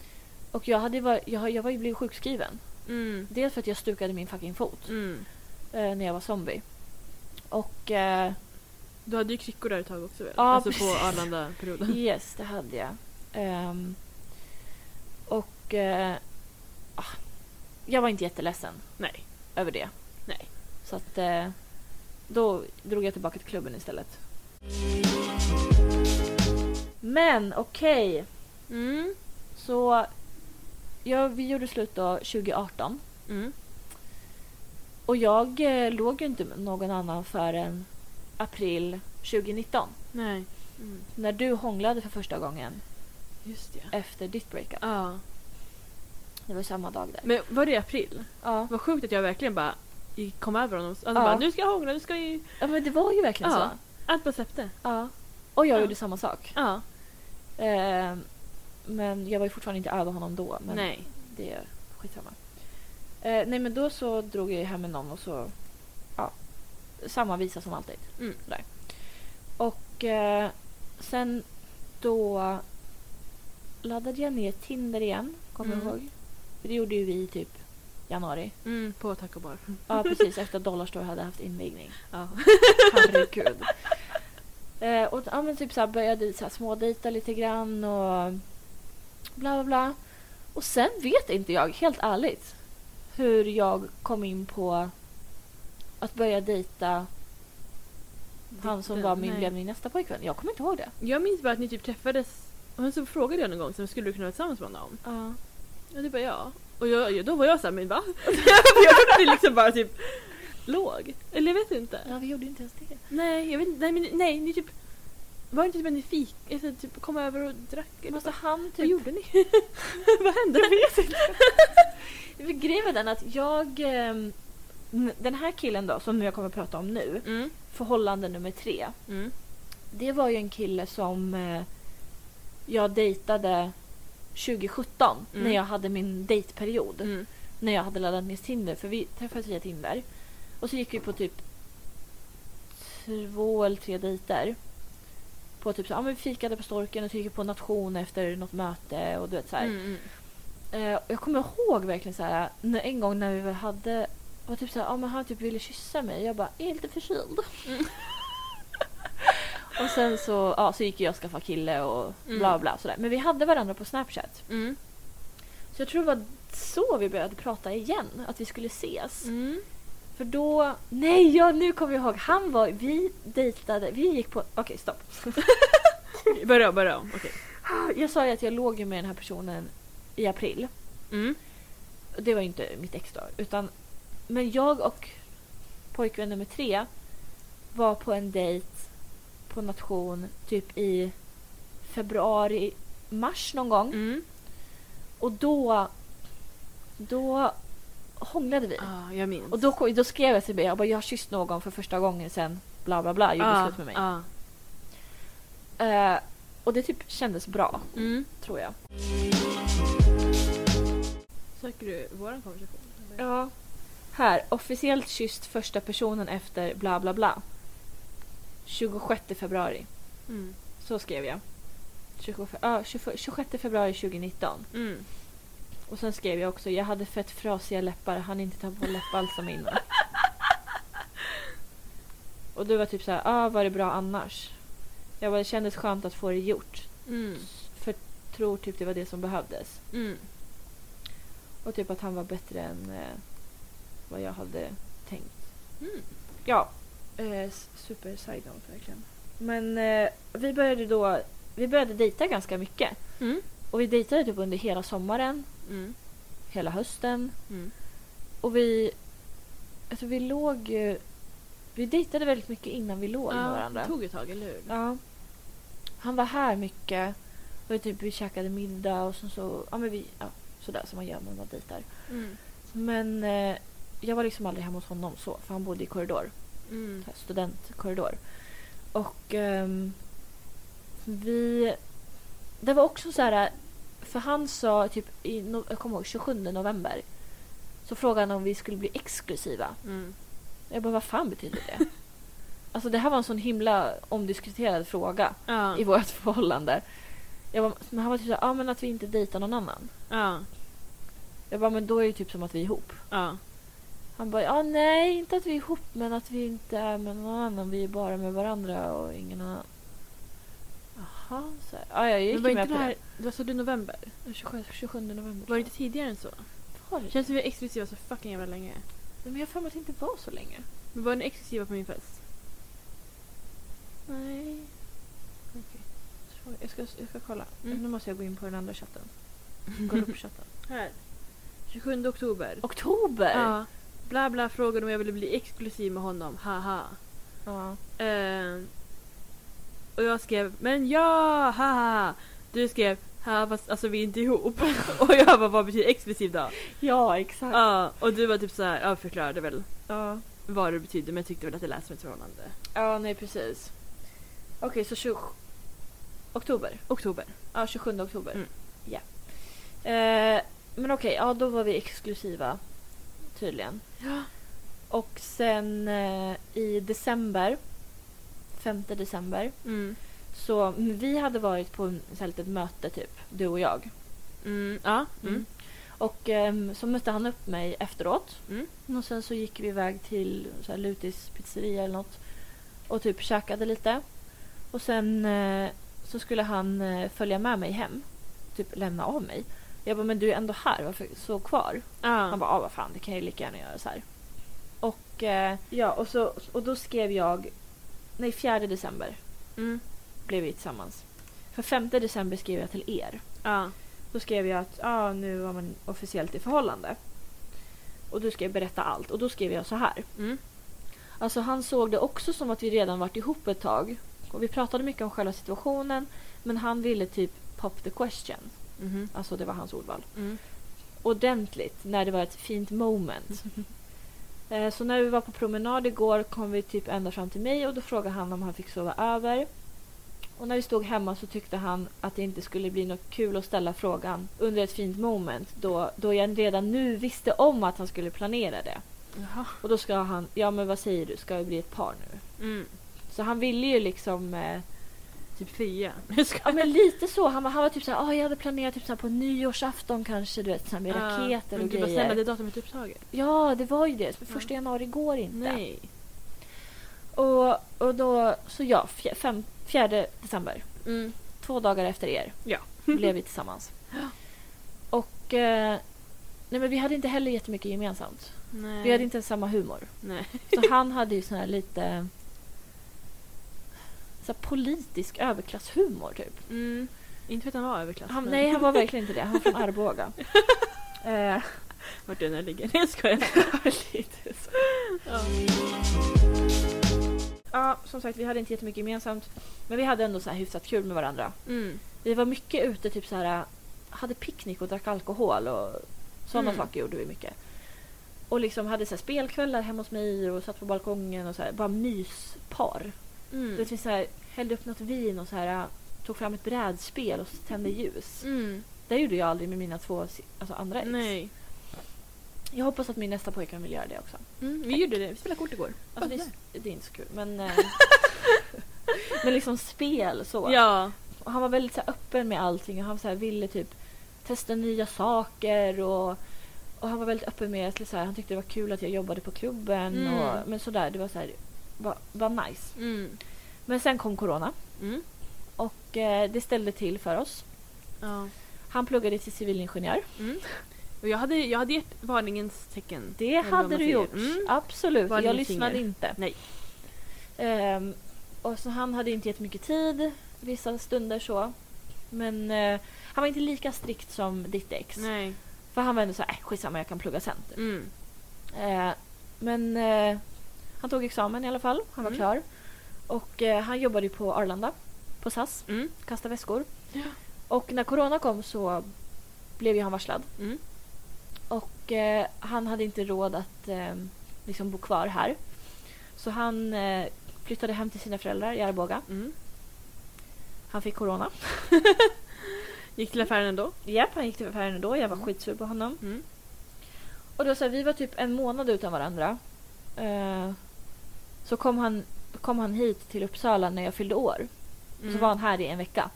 Och jag, hade var, jag, jag var ju blivit sjukskriven. Mm. Dels för att jag stukade min fucking fot Mm. Eh, när jag var zombie. Och eh, Du hade ju kryckor där ett tag också väl? Ja, alltså på precis. Arlanda-perioden. yes, det hade jag. Ehm, och ah, jag var inte jätteledsen Nej. över det. Nej. Så att eh, då drog jag tillbaka till klubben istället. Men okej, Mm. så ja, vi gjorde slut då 2018. Mm. Och jag eh, låg ju inte med någon annan förrän april 2019. Nej. Mm. När du hånglade för första gången Just det. efter ditt breakup. Ja. Det var samma dag där. Men var det i april? Ja. Vad sjukt att jag verkligen bara gick- kom över honom. Alltså Ja. bara, nu ska jag hångla, nu ska vi... ja, men det var ju verkligen Ja. så. Allt bara släppte. Ja. Och jag Ja. gjorde samma sak. Ja. Eh, men jag var ju fortfarande inte över honom då. Men Nej. det är skitsamma. Eh, nej men då så drog jag hem med någon och så... Ja. Samma visa som alltid. Mm. Där. Och eh, sen då laddade jag ner Tinder igen. Kommer Mm. jag ihåg. Det gjorde ju vi typ januari. Mm, på Taco Bar. Ja precis efter att Dollarstore hade haft invigning. Ja. Herregud. eh, och ja, men typ så här började så här smådejta lite grann och bla bla bla. Och sen vet inte jag, helt ärligt, hur jag kom in på att börja dejta han som var min, blev min nästa pojkvän. Jag kommer inte ihåg det. Jag minns bara att ni typ träffades och så frågade jag någon gång så skulle du kunna vara tillsammans med honom? Ja. Och du bara ja. Och jag, då var jag såhär, men va? jag trodde liksom bara typ låg. Eller jag vet inte. ja, vi gjorde inte ens det. Nej, jag vet inte. Nej, men nej, ni typ... Var inte typ ni fik, eller typ kom över och drack? Eller Alltså vad, han vad typ... gjorde ni? vad hände? Jag vet inte. Grejen var den att jag... ehm, Den här killen då, som jag kommer att prata om nu, Mm. förhållande nummer tre. Mm. Det var ju en kille som eh, jag dejtade 2017 Mm. när jag hade min dejtperiod. Mm. När jag hade laddat ner Tinder, för vi träffades via Tinder. Och så gick vi på typ två eller tre dejter. På typ så, ja, men vi fikade på Storken och så gick vi på nation efter något möte och du vet så här. Mm. Eh, jag kommer ihåg verkligen så här, när, en gång när vi hade var typ så här, ja, men han typ ville kyssa mig. Jag bara, är lite förkyld? Mm. och sen så, ja, så gick jag och skaffade kille och Mm. bla bla sådär. Men vi hade varandra på Snapchat. Mm. Så jag tror det var så vi började prata igen. Att vi skulle ses. Mm. För då, nej ja nu kommer jag ihåg. Han var, vi dejtade, vi gick på, okej stopp. Börja om, börja om. Okej. Jag sa ju att jag låg med den här personen i april. Mm. Det var ju inte mitt ex då. Utan, men jag och pojkvän nummer tre var på en dejt på nation typ i februari, mars någon gång. Mm. Och då, då hånglade vi. Ja, jag minns. Och då, då skrev jag till mig, jag bara jag har kysst någon för första gången sen bla bla bla gjorde Ja, slut med mig. ja. Eh, och det typ kändes bra, Mm. tror jag. Söker du våran konversation? eller? Ja. Här, officiellt kysst första personen efter bla bla bla. 26 februari. Mm. Så skrev jag. 26, ja, 20 26 februari 2019. Mm. Och sen skrev jag också, jag hade fett frasiga läppar, han inte ta på läppbalsam innan. Och du var typ så här, ah, var det bra annars? Jag bara, det kändes skönt att få det gjort. Mm. För tror typ det var det som behövdes. Mm. Och typ att han var bättre än eh, vad jag hade tänkt. Mm. Ja, eh, super side note verkligen. Men eh, vi började då, vi började dejta ganska mycket. Mm. Och vi dejtade typ under hela sommaren, Mm. hela hösten. Mm. Och vi, alltså vi låg ju, vi dejtade väldigt mycket innan vi låg med Ja, varandra. det tog ett tag, eller hur? Ja. Han var här mycket. Och typ vi käkade middag och så, så ja men vi, ja sådär som man gör när man dejtar. Mm. Men eh, jag var liksom aldrig hemma hos honom så, för han bodde i korridor. Mm. studentkorridor. Och ehm, vi... Det var också så här... För han sa typ i, no, jag kommer ihåg, 27 november. Så frågade han om vi skulle bli exklusiva. Mm. Jag bara, vad fan betyder det? alltså det här var en sån himla omdiskuterad fråga Ja. i vårt förhållande. Jag bara, men han var typ såhär, ja men att vi inte dejtar någon annan. Ja. Jag bara, men då är det typ som att vi är ihop. Ja. Han bara, ja nej, inte att vi är ihop men att vi inte är med någon annan. Vi är bara med varandra och ingen annan. Jaha, så här. Ja, jag gick Men var ju inte med det på här, det var så du november? det. 27, 27 november. Var det inte tidigare än så? Var det? Känns som vi är exklusiva så fucking jävla länge. Men jag har för mig att det inte var så länge. Men var ni exklusiva på min fest? Nej. Okej. Så, Jag ska, jag ska kolla. Mm. Nu måste jag gå in på den andra chatten. Gruppchatten. Här. 27 oktober. Oktober! Ja. Bla bla frågade om jag ville bli exklusiv med honom. Haha. Ja. Eh, och jag skrev men ja, haha. Du skrev ha fast alltså vi är inte ihop. och jag bara vad betyder exklusiv då? ja, exakt. Ja, och du var typ så här, ja förklarade väl Ja. vad det betyder men jag tyckte väl att det lät som ett förhållande. ja, nej precis. Okej, så 20... Oktober? Oktober. Ja, 27 oktober. Mm. Ja. Eh, men okej, ja då var vi exklusiva. Tydligen. Ja. Och sen eh, i december, 5 december, Mm. så mm, vi hade varit på en så här litet möte typ, du och jag. Mm. Ja. Mm. Och ehm, så mötte han upp mig efteråt. Mm. Och sen så gick vi iväg till så här, Lutis pizzeria eller något. Och typ käkade lite. Och sen eh, så skulle han eh, följa med mig hem. Typ lämna av mig. Jag bara, men du är ändå här, varför så kvar? Ja. Han bara, ja vad fan, det kan jag ju lika gärna göra så här. Och eh, ja, och, så, och då skrev jag, nej 4 december Mm. blev vi tillsammans. För 5 december skrev jag till er. Ja. Då skrev jag att ah, nu var man officiellt i förhållande. Och då skrev jag berätta allt. Och då skrev jag så här. Mm. Alltså han såg det också som att vi redan varit ihop ett tag. Och vi pratade mycket om själva situationen. Men han ville typ pop the question. Mhm. Alltså det var hans ordval. Mm. Ordentligt, när det var ett fint moment. Eh, Så när vi var på promenad igår kom vi typ ända fram till mig och då frågade han om han fick sova över. Och när vi stod hemma så tyckte han att det inte skulle bli något kul att ställa frågan under ett fint moment då, då jag redan nu visste om att han skulle planera det. Jaha. Och då ska han, ja men vad säger du, ska vi bli ett par nu? Mm. Så han ville ju liksom, eh, Typ fria. ja men lite så, han, var- han var typ såhär, ah, jag hade planerat typ såhär på nyårsafton kanske, du vet såhär med raketer men och gud, vad snälla, grejer. det datumet upptaget. Ja, det var ju det. För första januari går inte. Nej. Och, och då, så ja, fj- fem, 4 december, Mm. två dagar efter er, Ja. blev vi tillsammans. Och eh, nej men vi hade inte heller jättemycket gemensamt. Nej. Vi hade inte ens samma humor. Nej. Så han hade ju sån här lite så här politisk överklasshumor typ. Mm. Inte för att han var överklass. Han, men- nej, han var verkligen inte det. Han var från Arboga. eh, Vart den än ligger. Nej, jag skojar. lite så. Ja. Ja, som sagt, vi hade inte jättemycket gemensamt. Men vi hade ändå så här hyfsat kul med varandra. Mm. Vi var mycket ute, typ så här, hade picknick och drack alkohol och sådana Mm. saker gjorde vi mycket. Och liksom hade så här spelkvällar hemma hos mig och satt på balkongen och så här, bara myspar. Mm. Det vi så här, hällde upp något vin och så här, tog fram ett brädspel och tände ljus. Mm. Det gjorde jag aldrig med mina två alltså andra ex. Nej. Jag hoppas att min nästa pojkvän vill göra det också. Mm. Vi gjorde det. Vi spelade kort igår. Alltså, det, är, det är inte så kul, men... eh, men liksom spel så. Ja. Och han var väldigt så här, öppen med allting och han så här, ville typ testa nya saker och, och han var väldigt öppen med att så här, han tyckte det var kul att jag jobbade på klubben Mm. och men sådär, det var så här, var, var nice. Mm. Men sen kom corona Mm. och eh, det ställde till för oss. Ja. Han pluggade till civilingenjör. Mm. Och jag hade, jag hade gett varningens tecken. Det Eller vad hade man du säger. gjort. Mm. Absolut. Var jag din lyssnade finger? inte. Nej. Ehm, och så han hade inte jättemycket tid vissa stunder så. Men eh, han var inte lika strikt som ditt ex. Nej. För han var ändå såhär, äh, skitsamma jag kan plugga sen. typ. Mm. Eh, men eh, han tog examen i alla fall. Han var Mm. klar. Och eh, han jobbade ju på Arlanda. På SAS. Mm. Kasta väskor. Ja. Och när corona kom så blev ju han varslad. Mm. Och eh, han hade inte råd att eh, liksom bo kvar här. Så han eh, flyttade hem till sina föräldrar i Arboga. Mm. Han fick corona. Gick till affären ändå. Japp, han gick till affären då. Jag var Mm. skitsur på honom. Mm. Och då så här, vi var typ en månad utan varandra. Eh, så kom han, kom han hit till Uppsala när jag fyllde år. Mm. Så var han här i en vecka.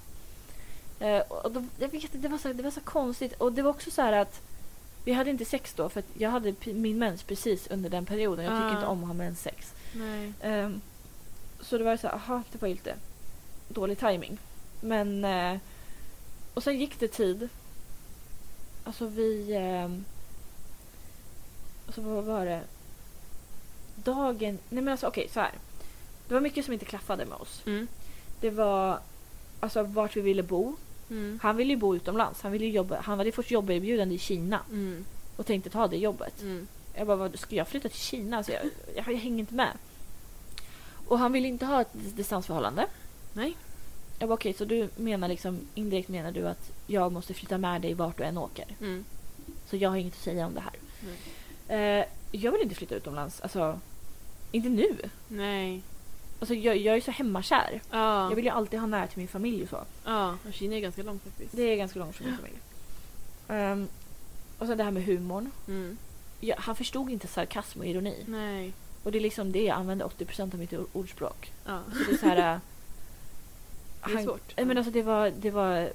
Eh, och då, jag vet, det, var så, det var så konstigt. Och det var också så här att vi hade inte sex då för jag hade min mens precis under den perioden. Jag tycker Ah. inte om att ha menssex. Nej. Ehm, så det var så här, aha, det var ju lite dålig timing. Men... Eh, och sen gick det tid. Alltså vi... Eh, alltså vad var det? Dagen... Nej men alltså okej, så här. Det var mycket som inte klaffade med oss. Mm. Det var alltså vart vi ville bo. Mm. Han ville ju bo utomlands. Han, ville jobba, han hade först jobberbjudande i Kina Mm. och tänkte ta det jobbet. Mm. Jag bara, vad, ska jag flytta till Kina? Alltså jag, jag, jag hänger inte med. Och han ville inte ha ett dis- distansförhållande. Nej. Jag bara, okej, så du menar liksom indirekt menar du att jag måste flytta med dig vart du än åker? Mm. Så jag har inget att säga om det här. Eh, jag vill inte flytta utomlands. Alltså, inte nu. Nej. Alltså, jag, jag är så hemmakär. Ja. Jag vill ju alltid ha nära till min familj och så. Ja, och Kina är ganska långt faktiskt. Det är ganska långt från min familj. Ehm, och sen det här med humorn. Mm. Ja, han förstod inte sarkasm och ironi. Nej. Och det är liksom det jag använder 80% av mitt ord- ordspråk. Ja. Så det är så här... äh, Det är svårt. Men alltså det var, det var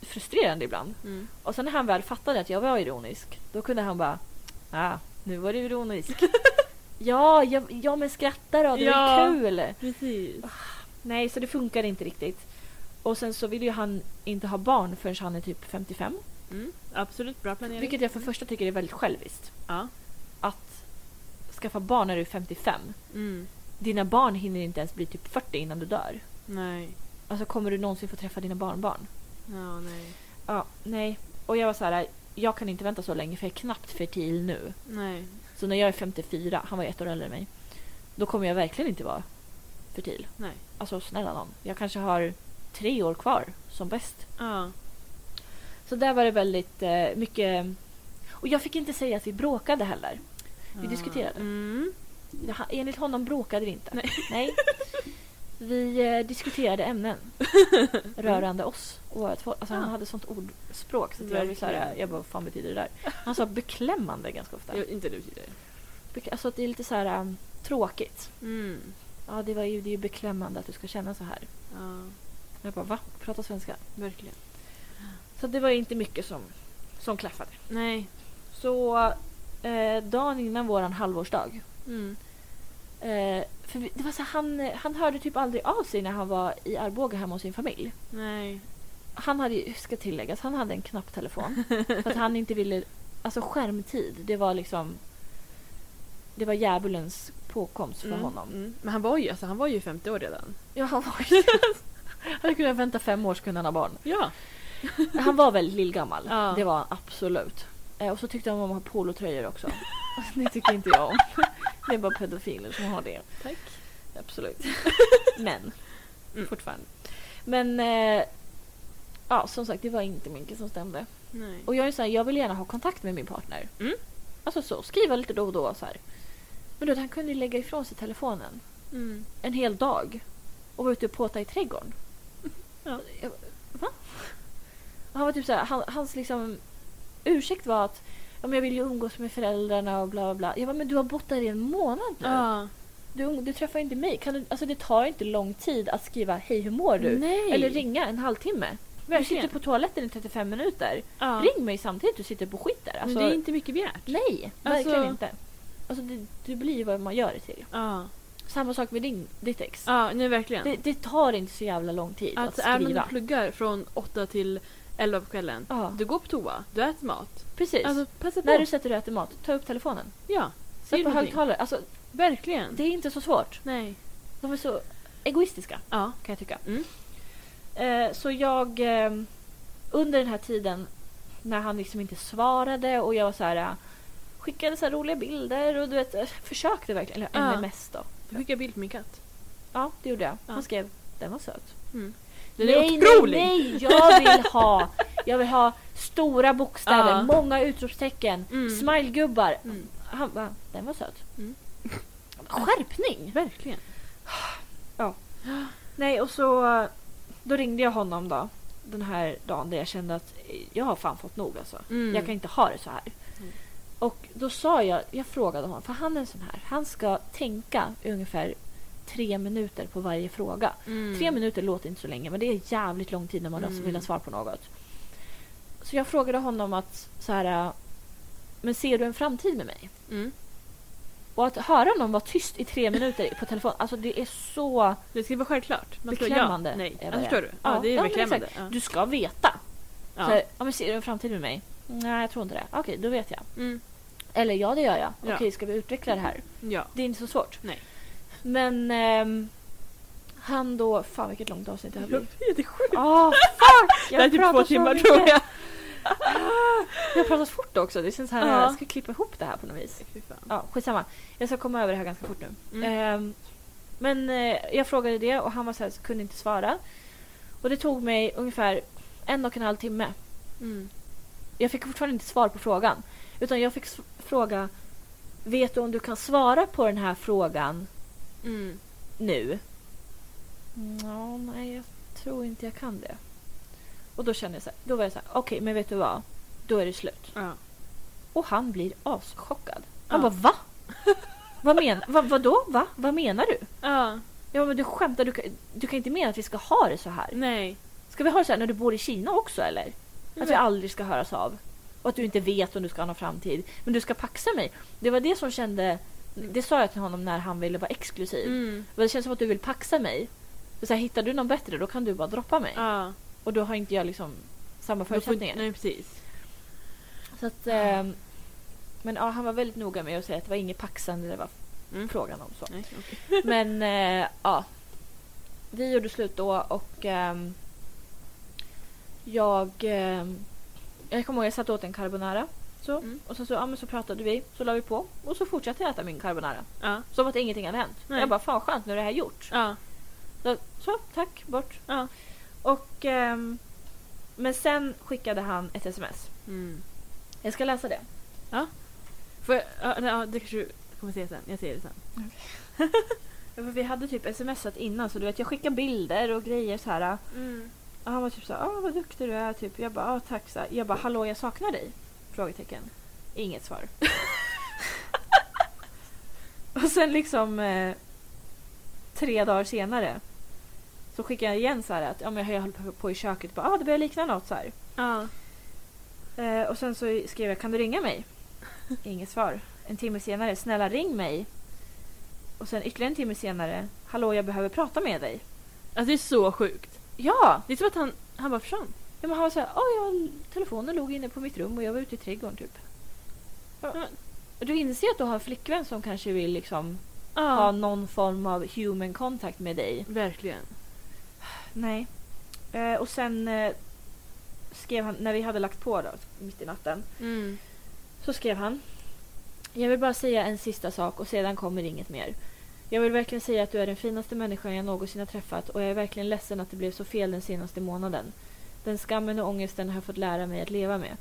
frustrerande ibland. Mm. Och sen när han väl fattade att jag var ironisk, då kunde han bara ah, nu var du ironisk. ja, jag, ja, men skratta då, det Ja. var kul. Precis. Nej, så det funkade inte riktigt. Och sen så vill ju han inte ha barn förrän han är typ 55. Mm. Absolut, bra planering. Vilket jag för första tycker är väldigt själviskt. Ja. Att skaffa barn när du är 55. Mm. Dina barn hinner inte ens bli typ 40 innan du dör. Nej. Alltså kommer du någonsin få träffa dina barnbarn? Ja, nej. Ja, nej. Och jag var så här, jag kan inte vänta så länge för jag är knappt fertil nu. Nej. Så när jag är 54, han var ett år äldre än mig, då kommer jag verkligen inte vara fertil. Nej. Alltså snälla någon. Jag kanske har tre år kvar som bäst. Ja. Så där var det väldigt eh, mycket... Och jag fick inte säga att vi bråkade heller. Vi Ja. diskuterade. Mm. Enligt honom bråkade vi inte. Nej. Nej. Vi eh, diskuterade ämnen rörande oss. Och vårt folk. alltså, Han Ja. hade sånt ordspråk. Så jag, blev så här, Verkligen. jag bara, vad fan betyder det där? Han sa beklämmande ganska ofta. Jo, inte du tidigare. Bek- Alltså att det är lite så här um, tråkigt. Mm. Ja, det, var ju, det är ju beklämmande att du ska känna så här. Ja, Jag bara, va? Prata svenska? verkligen. Så det var inte mycket som, som klaffade. Nej. Så eh, dagen innan våran halvårsdag. Mm. Eh, för vi, det var så här, han, han hörde typ aldrig av sig när han var i Arboga hemma hos sin familj. Nej. Han hade, ska tilläggas, han hade en knapptelefon. för att han inte ville... Alltså skärmtid, det var liksom... Det var djävulens påkomst för Mm, honom. Mm. Men han var ju, alltså, han var ju 50 år redan. Ja, han var ju... Han hade kunnat vänta fem år så kunde han ha barn. Ja. Han var väldigt lillgammal. Ja. Det var han absolut. Eh, och så tyckte han om att ha polotröjor också. Det tycker inte jag om. Det är bara pedofiler som har det. Tack. Absolut. Men. Mm. Fortfarande. Men. Eh, ja, som sagt, det var inte mycket som stämde. Nej. Och jag är så här, jag vill gärna ha kontakt med min partner. Mm. Alltså så, skriva lite då och då så här. Men då, han kunde ju lägga ifrån sig telefonen Mm. en hel dag och vara ute och påta i trädgården. Ja. Jag, va? Han var typ så här, han, hans liksom ursäkt var att ja, men jag vill ju umgås med föräldrarna och bla bla bla. Jag bara, men du har bott där i en månad nu. Ja. Du, du träffar inte mig. Kan du, alltså det tar inte lång tid att skriva hej hur mår du? Nej. Eller ringa en halvtimme. Verkligen. sitter på toaletten i 35 minuter. Ja. Ring mig samtidigt du sitter på skit där. Men Alltså, det är inte mycket begärt. Nej, Alltså- verkligen inte. Alltså det, det blir ju vad man gör det till. Ja. Samma sak med din, ditt ex. Ja, nej verkligen. Det, det tar inte så jävla lång tid att, Att även om skriva. du pluggar från 8 till 11 på kvällen. Ja. Du går på toa, du äter mat. Precis. Alltså passa på. När du sätter och äter mat, ta upp telefonen. Ja, Sätt på högtalare. Alltså, Verkligen. det är inte så svårt. Nej. De är så egoistiska, Ja. kan jag tycka. Mm. Eh, så jag... Eh, under den här tiden när han liksom inte svarade och jag var så här... eh, Skickade så här roliga bilder och du vet, eh, försökte verkligen. Eller Ja. MMS då. Du skickar bild på min katt. Ja, det gjorde jag. Ja. Han skrev den var söt. Mm. Den nej, är otrolig! Nej, nej, jag vill ha, jag vill ha stora bokstäver, Ja. många utropstecken, Mm. smilegubbar. Mm. Han bara, den var söt. Mm. Skärpning! Verkligen. Nej, och så då ringde jag honom då den här dagen där jag kände att jag har fan fått nog alltså. Mm. Jag kan inte ha det så här. Mm. Och då sa jag, jag frågade honom, för han är en sån här, han ska tänka ungefär tre minuter på varje fråga. Mm. Tre minuter låter inte så länge, men det är jävligt lång tid när man Mm. vill ha svar på något. Så jag frågade honom att så här, äh, men ser du en framtid med mig? Mm. Och att höra någon vara tyst i tre minuter på telefon, alltså det är så... Det ska vara självklart. Man Beklämmande Ja, nej. förstår du? Ja, Ja, det är ja, men beklämmande. exakt. Ja. Du ska veta. Ja. Så, ja men ser du en framtid med mig? Nej, jag tror inte det. Okej, då vet jag. Mm. Eller ja, det gör jag. Ja. Okej, ska vi utveckla det här? ja. Det är inte så svårt. Nej. Men ehm, han då... Fan vilket långt avsnitt det här blir. Det är sjukt. Ah, fuck! Det är typ pratar två så timmar mycket. tror jag. Jag har pratat fort också. Det känns här, Ja. jag ska klippa ihop det här på något vis. Fy fan. Ja, skitsamma. Jag ska komma över det här ganska fort nu. Mm. Ehm, men eh, jag frågade det och han var så här, så kunde inte svara. Och det tog mig ungefär en och en halv timme. Mm. Jag fick fortfarande inte svar på frågan. Utan jag fick s- fråga Vet du om du kan svara på den här frågan Mm. nu? Ja, nej, jag tror inte jag kan det. Och då kände jag så här, då var jag så här, okej, men vet du vad? Då är det slut. Ja. Och han blir aschockad. Han Ja. bara, va? vad, men, va, vadå? Va? Vad menar du? Ja. Ja, men du skämtar, du kan, du kan inte mena att vi ska ha det så här. Nej. Ska vi ha det så här när du bor i Kina också eller? Att vi aldrig ska höras av. Och att du inte vet om du ska ha någon framtid. Men du ska paxa mig. Det var det som kände... Det sa jag till honom när han ville vara exklusiv. Mm. Men Det känns som att du vill paxa mig. Så här, hittar du någon bättre då kan du bara droppa mig. Ja. Och då har inte jag liksom samma Då får- förutsättningar. Nej, precis. Så att, ehm, men ja, han var väldigt noga med att säga att det var inget paxande det var Mm. frågan om. så. Nej, okej. Men eh, ja. Vi gjorde slut då och ehm, jag... ehm, jag kommer ihåg jag satt åt en carbonara. Så, Mm. Och så, så, ja, men så pratade vi, så la vi på och så fortsatte jag äta min carbonara. Ja. Som att ingenting hade hänt. Nej. Jag bara, fan skönt nu är det här gjort. Ja. Så, så tack, bort. Ja. Och, ehm, men sen skickade han ett sms. Mm. Jag ska läsa det. Ja, nej, ja, det kanske du kommer se sen. Jag ser det sen. Ja, för vi hade typ smsat innan så du vet jag skickade bilder och grejer så här. Mm. Och han var typ så här, ah, vad duktig du är. Typ. Jag bara, ah, tack. Så här. Jag bara, hallå jag saknar dig? Frågetecken. Inget svar. och sen liksom eh, tre dagar senare så skickade jag igen så här att ja, men jag höll på- på i köket. Bara, ah, det börjar likna något så här. Ja. Eh, och sen så skrev jag, kan du ringa mig? Inget svar. En timme senare, snälla ring mig. Och sen ytterligare en timme senare, hallå jag behöver prata med dig. Alltså det är så sjukt. Ja! Det är som att han, han bara försvann. Ja, men han var så här, "Ja, jag, telefonen låg inne på mitt rum och jag var ute i trädgården typ. Ja. Du inser att du har en flickvän som kanske vill liksom ha Ja. någon form av human contact med dig. Verkligen. Nej. Eh, och sen eh, skrev han, när vi hade lagt på då, mitt i natten, Mm. så skrev han. Jag vill bara säga en sista sak och sedan kommer inget mer. Jag vill verkligen säga att du är den finaste människan jag någonsin har träffat och jag är verkligen ledsen att det blev så fel den senaste månaden. Den skammen och ångesten har jag fått lära mig att leva med.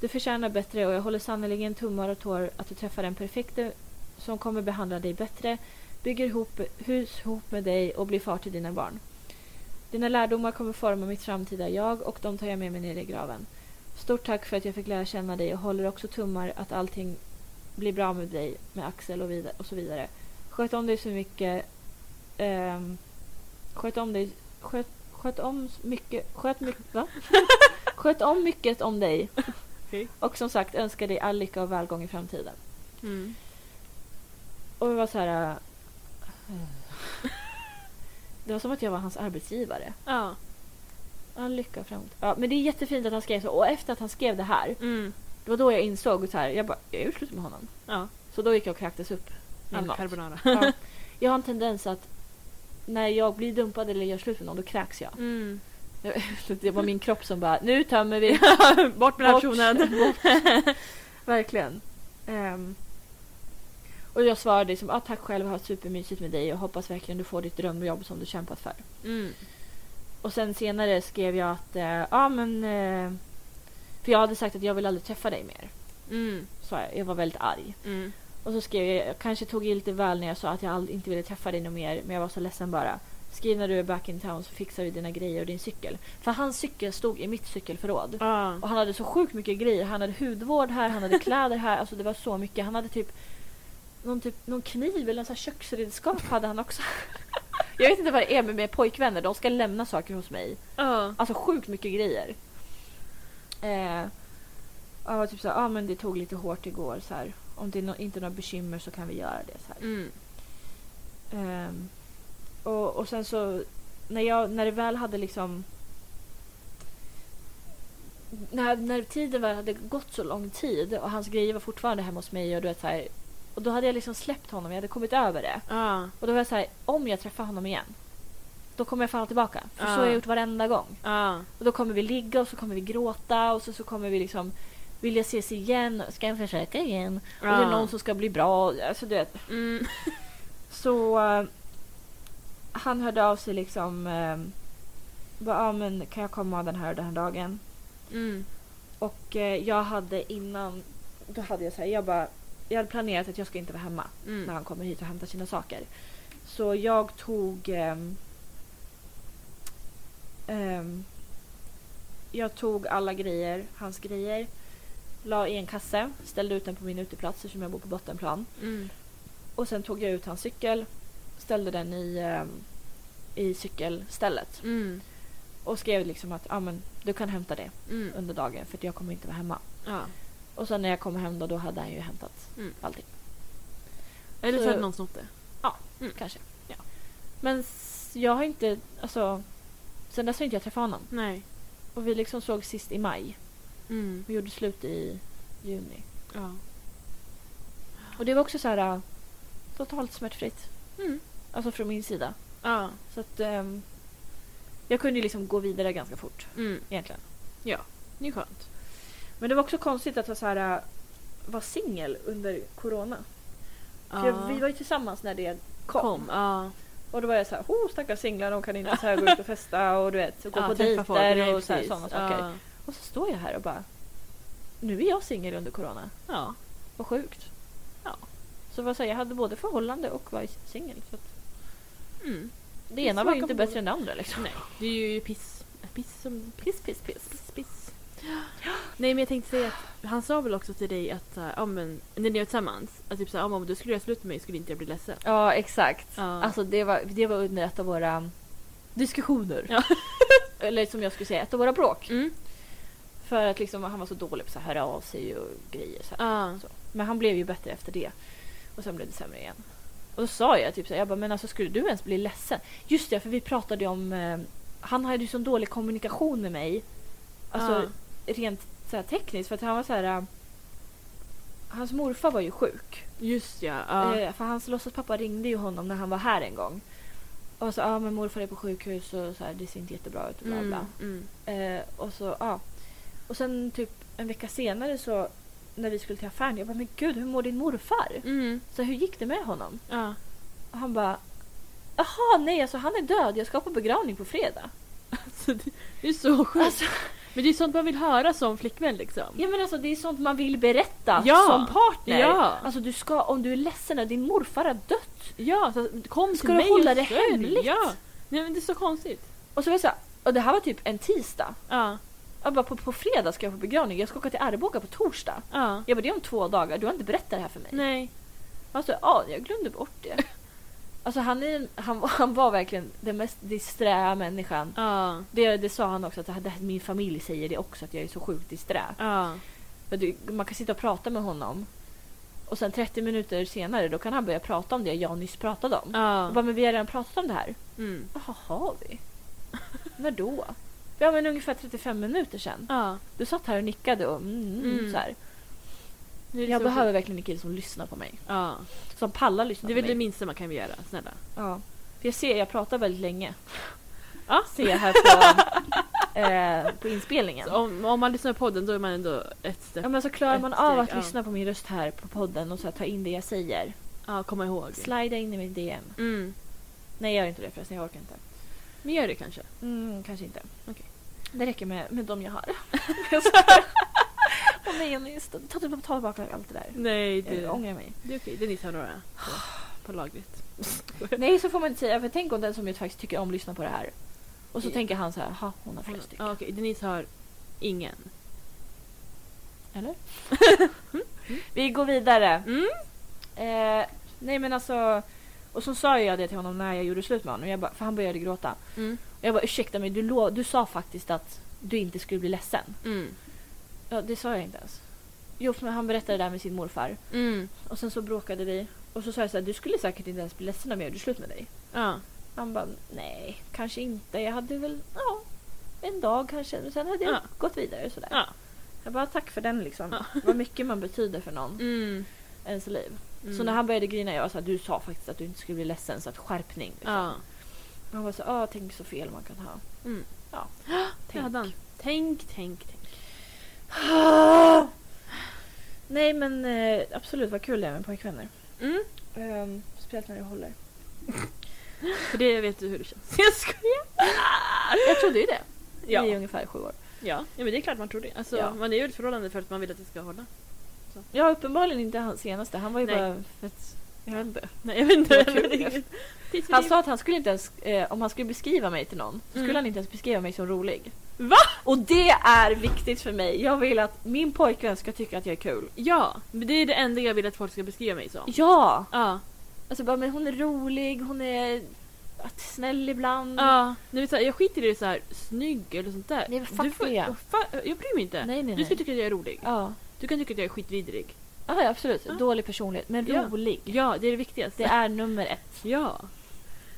Du förtjänar bättre och jag håller sannerligen tummar och tår att du träffar den perfekte som kommer behandla dig bättre, bygger ihop, hus ihop med dig och blir far till dina barn. Dina lärdomar kommer forma mitt framtida jag och de tar jag med mig ner i graven. Stort tack för att jag fick lära känna dig och håller också tummar att allting blir bra med dig, med Axel och, vidare, och så vidare. Sköt om dig så mycket. Eh, sköt om dig. Sköt, sköt om mycket. Sköt mycket. Va? sköt om mycket om dig. Okej. Och som sagt önskar dig all lycka och välgång i framtiden. Mm. Och det var så här. äh, det var som att jag var hans arbetsgivare. Ja. All lycka framåt. Ja, men det är jättefint att han skrev så. Och efter att han skrev det här. Mm. Det var då jag insåg så här. Jag bara, jag är slut med honom. Ja. Så då gick jag och kräktes upp. Min mat. carbonara. Ja. Jag har en tendens att när jag blir dumpad eller gör slut med någon, då kräks jag. Mm. Det var min kropp som bara, nu tömmer vi. Bort med den Bort. personen. Verkligen. Ehm, och jag svarade liksom, ah, tack själv, jag har supermysigt med dig och hoppas verkligen du får ditt drömjobb som du kämpat för. Mm. Och sen senare skrev jag att, ja eh, ah, men... Eh, för jag hade sagt att jag vill aldrig träffa dig mer. Mm. Sa jag. Jag var väldigt arg. Mm. Och så skrev jag, jag kanske tog i lite väl när jag sa att jag aldrig, inte ville träffa dig något mer, men jag var så ledsen bara. Skriv när du är back in town så fixar vi dina grejer och din cykel. För hans cykel stod i mitt cykelförråd. Ja. Och han hade så sjukt mycket grejer. Han hade hudvård här, han hade kläder här. Alltså det var så mycket. Han hade typ någon, typ, någon kniv eller här köksredskap hade han också. Jag vet inte vad det är med, med pojkvänner. De ska lämna saker hos mig. Ja. Alltså sjukt mycket grejer. Eh, jag var typ såhär, ja ah, men det tog lite hårt igår så här. Om det är no- inte är några bekymmer så kan vi göra det så här. Mm. Ehm, och, och sen så när, jag, när det väl hade liksom när, när tiden väl hade gått så lång tid och hans grejer var fortfarande hemma hos mig och du vet så här, och då hade jag liksom släppt honom, jag hade kommit över det. Ja. Och då var jag så här, om jag träffar honom igen då kommer jag falla tillbaka. För så Ja. har jag gjort varenda gång. Ja. Och då kommer vi ligga och så kommer vi gråta och så, så kommer vi liksom vilja ses igen. Ska jag försöka igen? Och det är någon som ska bli bra. Alltså du vet. Mm. Så eh, han hörde av sig liksom. Uh, bara, ah, men kan jag komma den här den här dagen? Mm. Och eh, jag hade innan, då hade jag så här, jag bara, jag hade planerat att jag ska inte vara hemma när Mm. han kommer hit och hämtar sina saker. Så jag tog ehm, ehm, jag tog alla grejer, hans grejer, la i en kasse, ställde ut den på min uteplats eftersom jag bor på bottenplan. Mm. Och sen tog jag ut hans cykel, ställde den i, ehm, i cykelstället Mm. och skrev liksom att ah, men, du kan hämta det Mm. under dagen för jag kommer inte vara hemma. Ja. Och sen när jag kom hem då, då hade han ju hämtat Mm. allting. Eller så Så- hade någon snott det. Mm. Kanske. Ja. Men jag har inte, alltså sen dess har inte jag träffat honom. Nej. Och vi liksom såg sist i maj. Mm. Vi gjorde slut i juni. Ja. Och det var också så här äh, totalt smärtfritt. Mm. Alltså från min sida. Ja. Så att ehm, jag kunde ju liksom gå vidare ganska fort Mm. egentligen. Ja. Det är skönt. Men det var också konstigt att vara så här äh, vara singel under corona. För jag, vi var ju tillsammans när det kom. Kom. Ja. Och då var jag så här, oh stackars singlar, de kan inte så här gå ut och festa och du vet, och gå ja, på dejter och sådana saker. Ja. Och så står jag här och bara, nu är jag singel under corona. Ja. Vad sjukt. Ja. Så vad säger jag hade både förhållande och var singel. Så att Mm. det ena var ju inte bättre än det andra liksom. Nej. Det är ju piss. Piss som... Piss, piss, piss. Piss, piss. Nej men jag tänkte säga att han sa väl också till dig att här, ja, men, när ni var tillsammans att typ så här, ja, men om du skulle göra slut med mig skulle inte jag bli ledsen. Ja, exakt. Ja. Alltså det var, det var under ett av våra diskussioner. Ja. Eller som jag skulle säga, ett av våra bråk. Mm. För att liksom, han var så dålig på att höra av sig och grejer. Så här. Ja. Så. Men han blev ju bättre efter det. Och sen blev det sämre igen. Och då sa jag typ så här, jag bara, men alltså skulle du ens bli ledsen? Just det, för vi pratade om, eh, han hade ju så dålig kommunikation med mig. Alltså rent så här, tekniskt för att han var så här. eh, hans morfar var ju sjuk. Just ja. ja. Eh, för hans låtsaspappa ringde ju honom när han var här en gång. Och så, ja ah, men morfar är på sjukhus och så här, det ser inte jättebra ut och bla bla. Mm. Mm. Eh, och så, ja. Och sen typ en vecka senare så när vi skulle till affären, jag bara men gud hur mår din morfar? Mm. Så hur gick det med honom? Ja. Och han bara Jaha nej alltså han är död, jag ska på begravning på fredag. Alltså, det, det är så sjukt. Alltså, Men det är sånt man vill höra som flickvän liksom. ja men alltså det är sånt man vill berätta Ja. som partner. Ja. Alltså du ska, om du är ledsen och din morfar har dött. Ja, så kom Ska till du mig hålla och det hemligt? Ja. Nej men det är så konstigt. Och så var jag så här, och det här var typ en tisdag. Ja. Jag bara på, på fredag ska jag på begravning, jag ska åka till Arboga på torsdag. Ja. Jag bara det är om två dagar, du har inte berättat det här för mig. Nej. Alltså, ja, jag glömde bort det. Alltså han, är, han, han var verkligen den mest disträ människan. Ja. Det, det sa han också, att det, min familj säger det också, att jag är så sjukt disträ. Ja. Du, man kan sitta och prata med honom och sen 30 minuter senare då kan han börja prata om det jag nyss pratade om. Ja. Bara, men vi har redan pratat om det här. Mm. Jaha, har vi? När då? Ja men ungefär 35 minuter sedan. Ja. Du satt här och nickade och mm, mm, Mm. så här. Jag så behöver verkligen en kille som lyssnar på mig. Ja. Som pallar lyssna Det är på väl det mig. minsta man kan göra, snälla. Ja. För jag ser, jag pratar väldigt länge. Ja. Ser jag här på, eh, på inspelningen. Så om, om man lyssnar på podden då är man ändå ett steg. Ja men så klarar man av steg, att ja. lyssna på min röst här på podden och så här, ta in det jag säger. Ja, komma ihåg. Slida in i mitt DM. Mm. Nej jag gör inte det förresten, jag orkar inte. Men gör det kanske. Mm, kanske inte. Okej. Det räcker med, med de jag har. Åh nej, nej, just det. ta, ta, tillbaka allt det där. Nej, det, Jag ångrar mig. det är okej. Denise har några på, på lagret. Nej så får man inte säga, för tänk om den som jag faktiskt tycker om lyssnar på det här. Och så Ja. tänker han så här, ha hon har flera stycken. Ja, okej. Denise har ingen. Eller? Vi går vidare. Mm. Eh, nej men alltså, och så sa jag det till honom när jag gjorde slut med honom, jag bara, för han började gråta. Mm. Jag bara ursäkta mig, du, du sa faktiskt att du inte skulle bli ledsen. Mm. Ja, det sa jag inte ens. Jo, men han berättade det där med sin morfar. Mm. Och sen så bråkade vi. Och så sa jag så här, du skulle säkert inte ens bli ledsen om jag gjorde slut med dig. Ja. Han bara, nej, kanske inte. Jag hade väl, ja, en dag kanske. Men sen hade jag Ja. gått vidare sådär. Ja. Jag bara, tack för den liksom. Ja. Vad mycket man betyder för någon Mm. ens liv. Mm. Så när han började grina, jag sa du sa faktiskt att du inte skulle bli ledsen, så att skärpning. Liksom. Ja. Han var så, ah, tänk så fel man kan ha. Mm. Ja, tänk. hade han. Tänk, tänk, tänk. Nej men eh, absolut vad kul det är med pojkvänner. Mm. Um, speciellt när det håller. För det vet du hur det känns. Jag skojar! Jag trodde ju det. Ja. I ungefär sju år. Ja. ja, men det är klart man tror det. Alltså, Ja. Man är ju i ett förhållande för att man vill att det ska hålla. Ja uppenbarligen inte hans senaste. Han var ju Nej. bara för att, jag vet inte. Nej, jag vet inte. Han sa att han skulle inte ens, eh, om han skulle beskriva mig till någon, så Mm. skulle han inte ens beskriva mig som rolig. Va? Och det är viktigt för mig. Jag vill att min pojkvän ska tycka att jag är kul. Ja, men det är det enda jag vill att folk ska beskriva mig som. Ja! Ja. Alltså bara, men hon är rolig, hon är snäll ibland. Ja, nej, så här, jag skiter i det så här snygg eller sånt där. Nej, fuck Du får- det. jag, bryr mig inte. Nej, nej, Du ska nej. tycka att jag är rolig. Ja. Du kan tycka att jag är skitvidrig. Ja, absolut. Ja. Dålig personlighet, men Ja. rolig. Ja, det är det viktigaste. Det är nummer ett. Ja.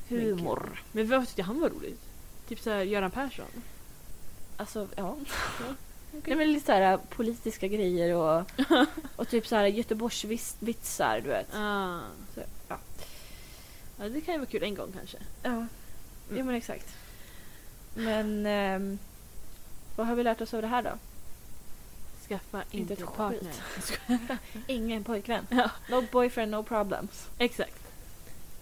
Humor. Men vad tyckte han var roligt? Typ så här Göran Persson? Alltså, ja. Ja. Det är väl lite så här politiska grejer och, och typ så här Göteborgsvitsar, du vet. Ah. Så, ja. Ja, det kan ju vara kul en gång kanske. Ja, ja men exakt. Men ehm, vad har vi lärt oss av det här då? Skaffa Inte inte ett partner. Ingen pojkvän. Ja. No boyfriend, no problems. Exakt.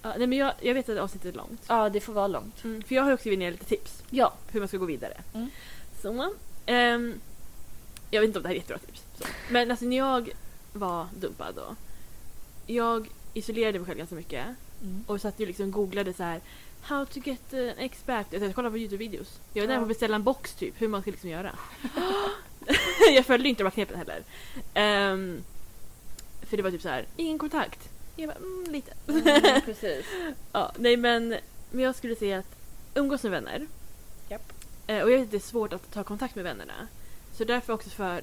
Ja, nej, men jag, jag vet att avsnittet är långt. Ja, det får vara långt. Mm, för jag har också skrivit ner lite tips Ja. hur man ska gå vidare. Mm. Så, ehm, jag vet inte om det här är jättebra tips. Så. Men alltså när jag var dumpad då. Jag isolerade mig själv ganska mycket. Mm. Och satt ju liksom och googlade så här How to get an ex back. Jag kollade på Youtube-videos. Jag var nära Ja. på att beställa en box typ, hur man ska liksom göra. jag följde inte de här knepen heller. Ehm, för det var typ så här, ingen kontakt. Jag bara, mm, lite. Mm, precis. ja, nej men, men jag skulle säga att umgås med vänner. Japp. Eh, och jag vet att det är svårt att ta kontakt med vännerna. Så därför också för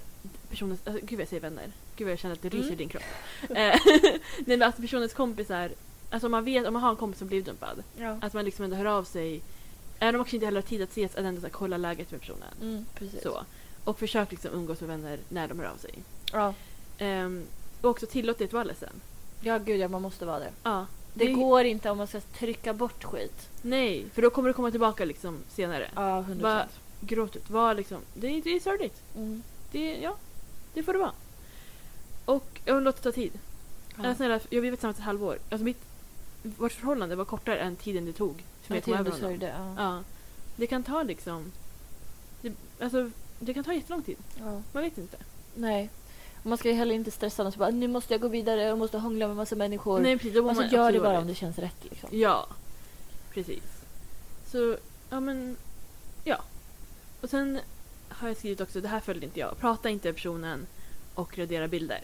personens, alltså, gud vad jag säger vänner. Gud vad jag känner att det ryser Mm. i din kropp. Eh, nej men att personens kompisar, alltså om man vet, om man har en kompis som blivit dumpad. Ja. Att man liksom ändå hör av sig. Även om man kanske inte heller har tid att ses, att ändå så här, kolla läget med personen. Mm, precis. Så. Och försök liksom umgås med vänner när de hör av sig. Ja. Ehm, och också tillåt dig att vara ledsen. ja, gud ja, man måste vara det. Ja. Det går inte om man ska trycka bort skit. Nej, för då kommer du komma tillbaka liksom senare. Ja, Va- procent. Gråt ut. Var liksom, det, det är sorgligt. Mm. Det, ja, det får det vara. Och jag låt det ta tid. Ja. Ja. Snälla, jag var tillsammans ett halvår. Alltså mitt, vårt förhållande var kortare än tiden det tog för mig att komma över honom. Ja. Det kan ta liksom... Det, alltså, det kan ta jättelång tid. Ja. Man vet inte. Nej. Och man ska ju heller inte stressa och så bara nu måste jag gå vidare, jag måste hångla med massa människor. Nej, precis. Alltså man gör det bara dåligt. om det känns rätt liksom. Ja, precis. Så, ja men, ja. Och sen har jag skrivit också, det här följde inte jag. Prata inte med personen och radera bilder.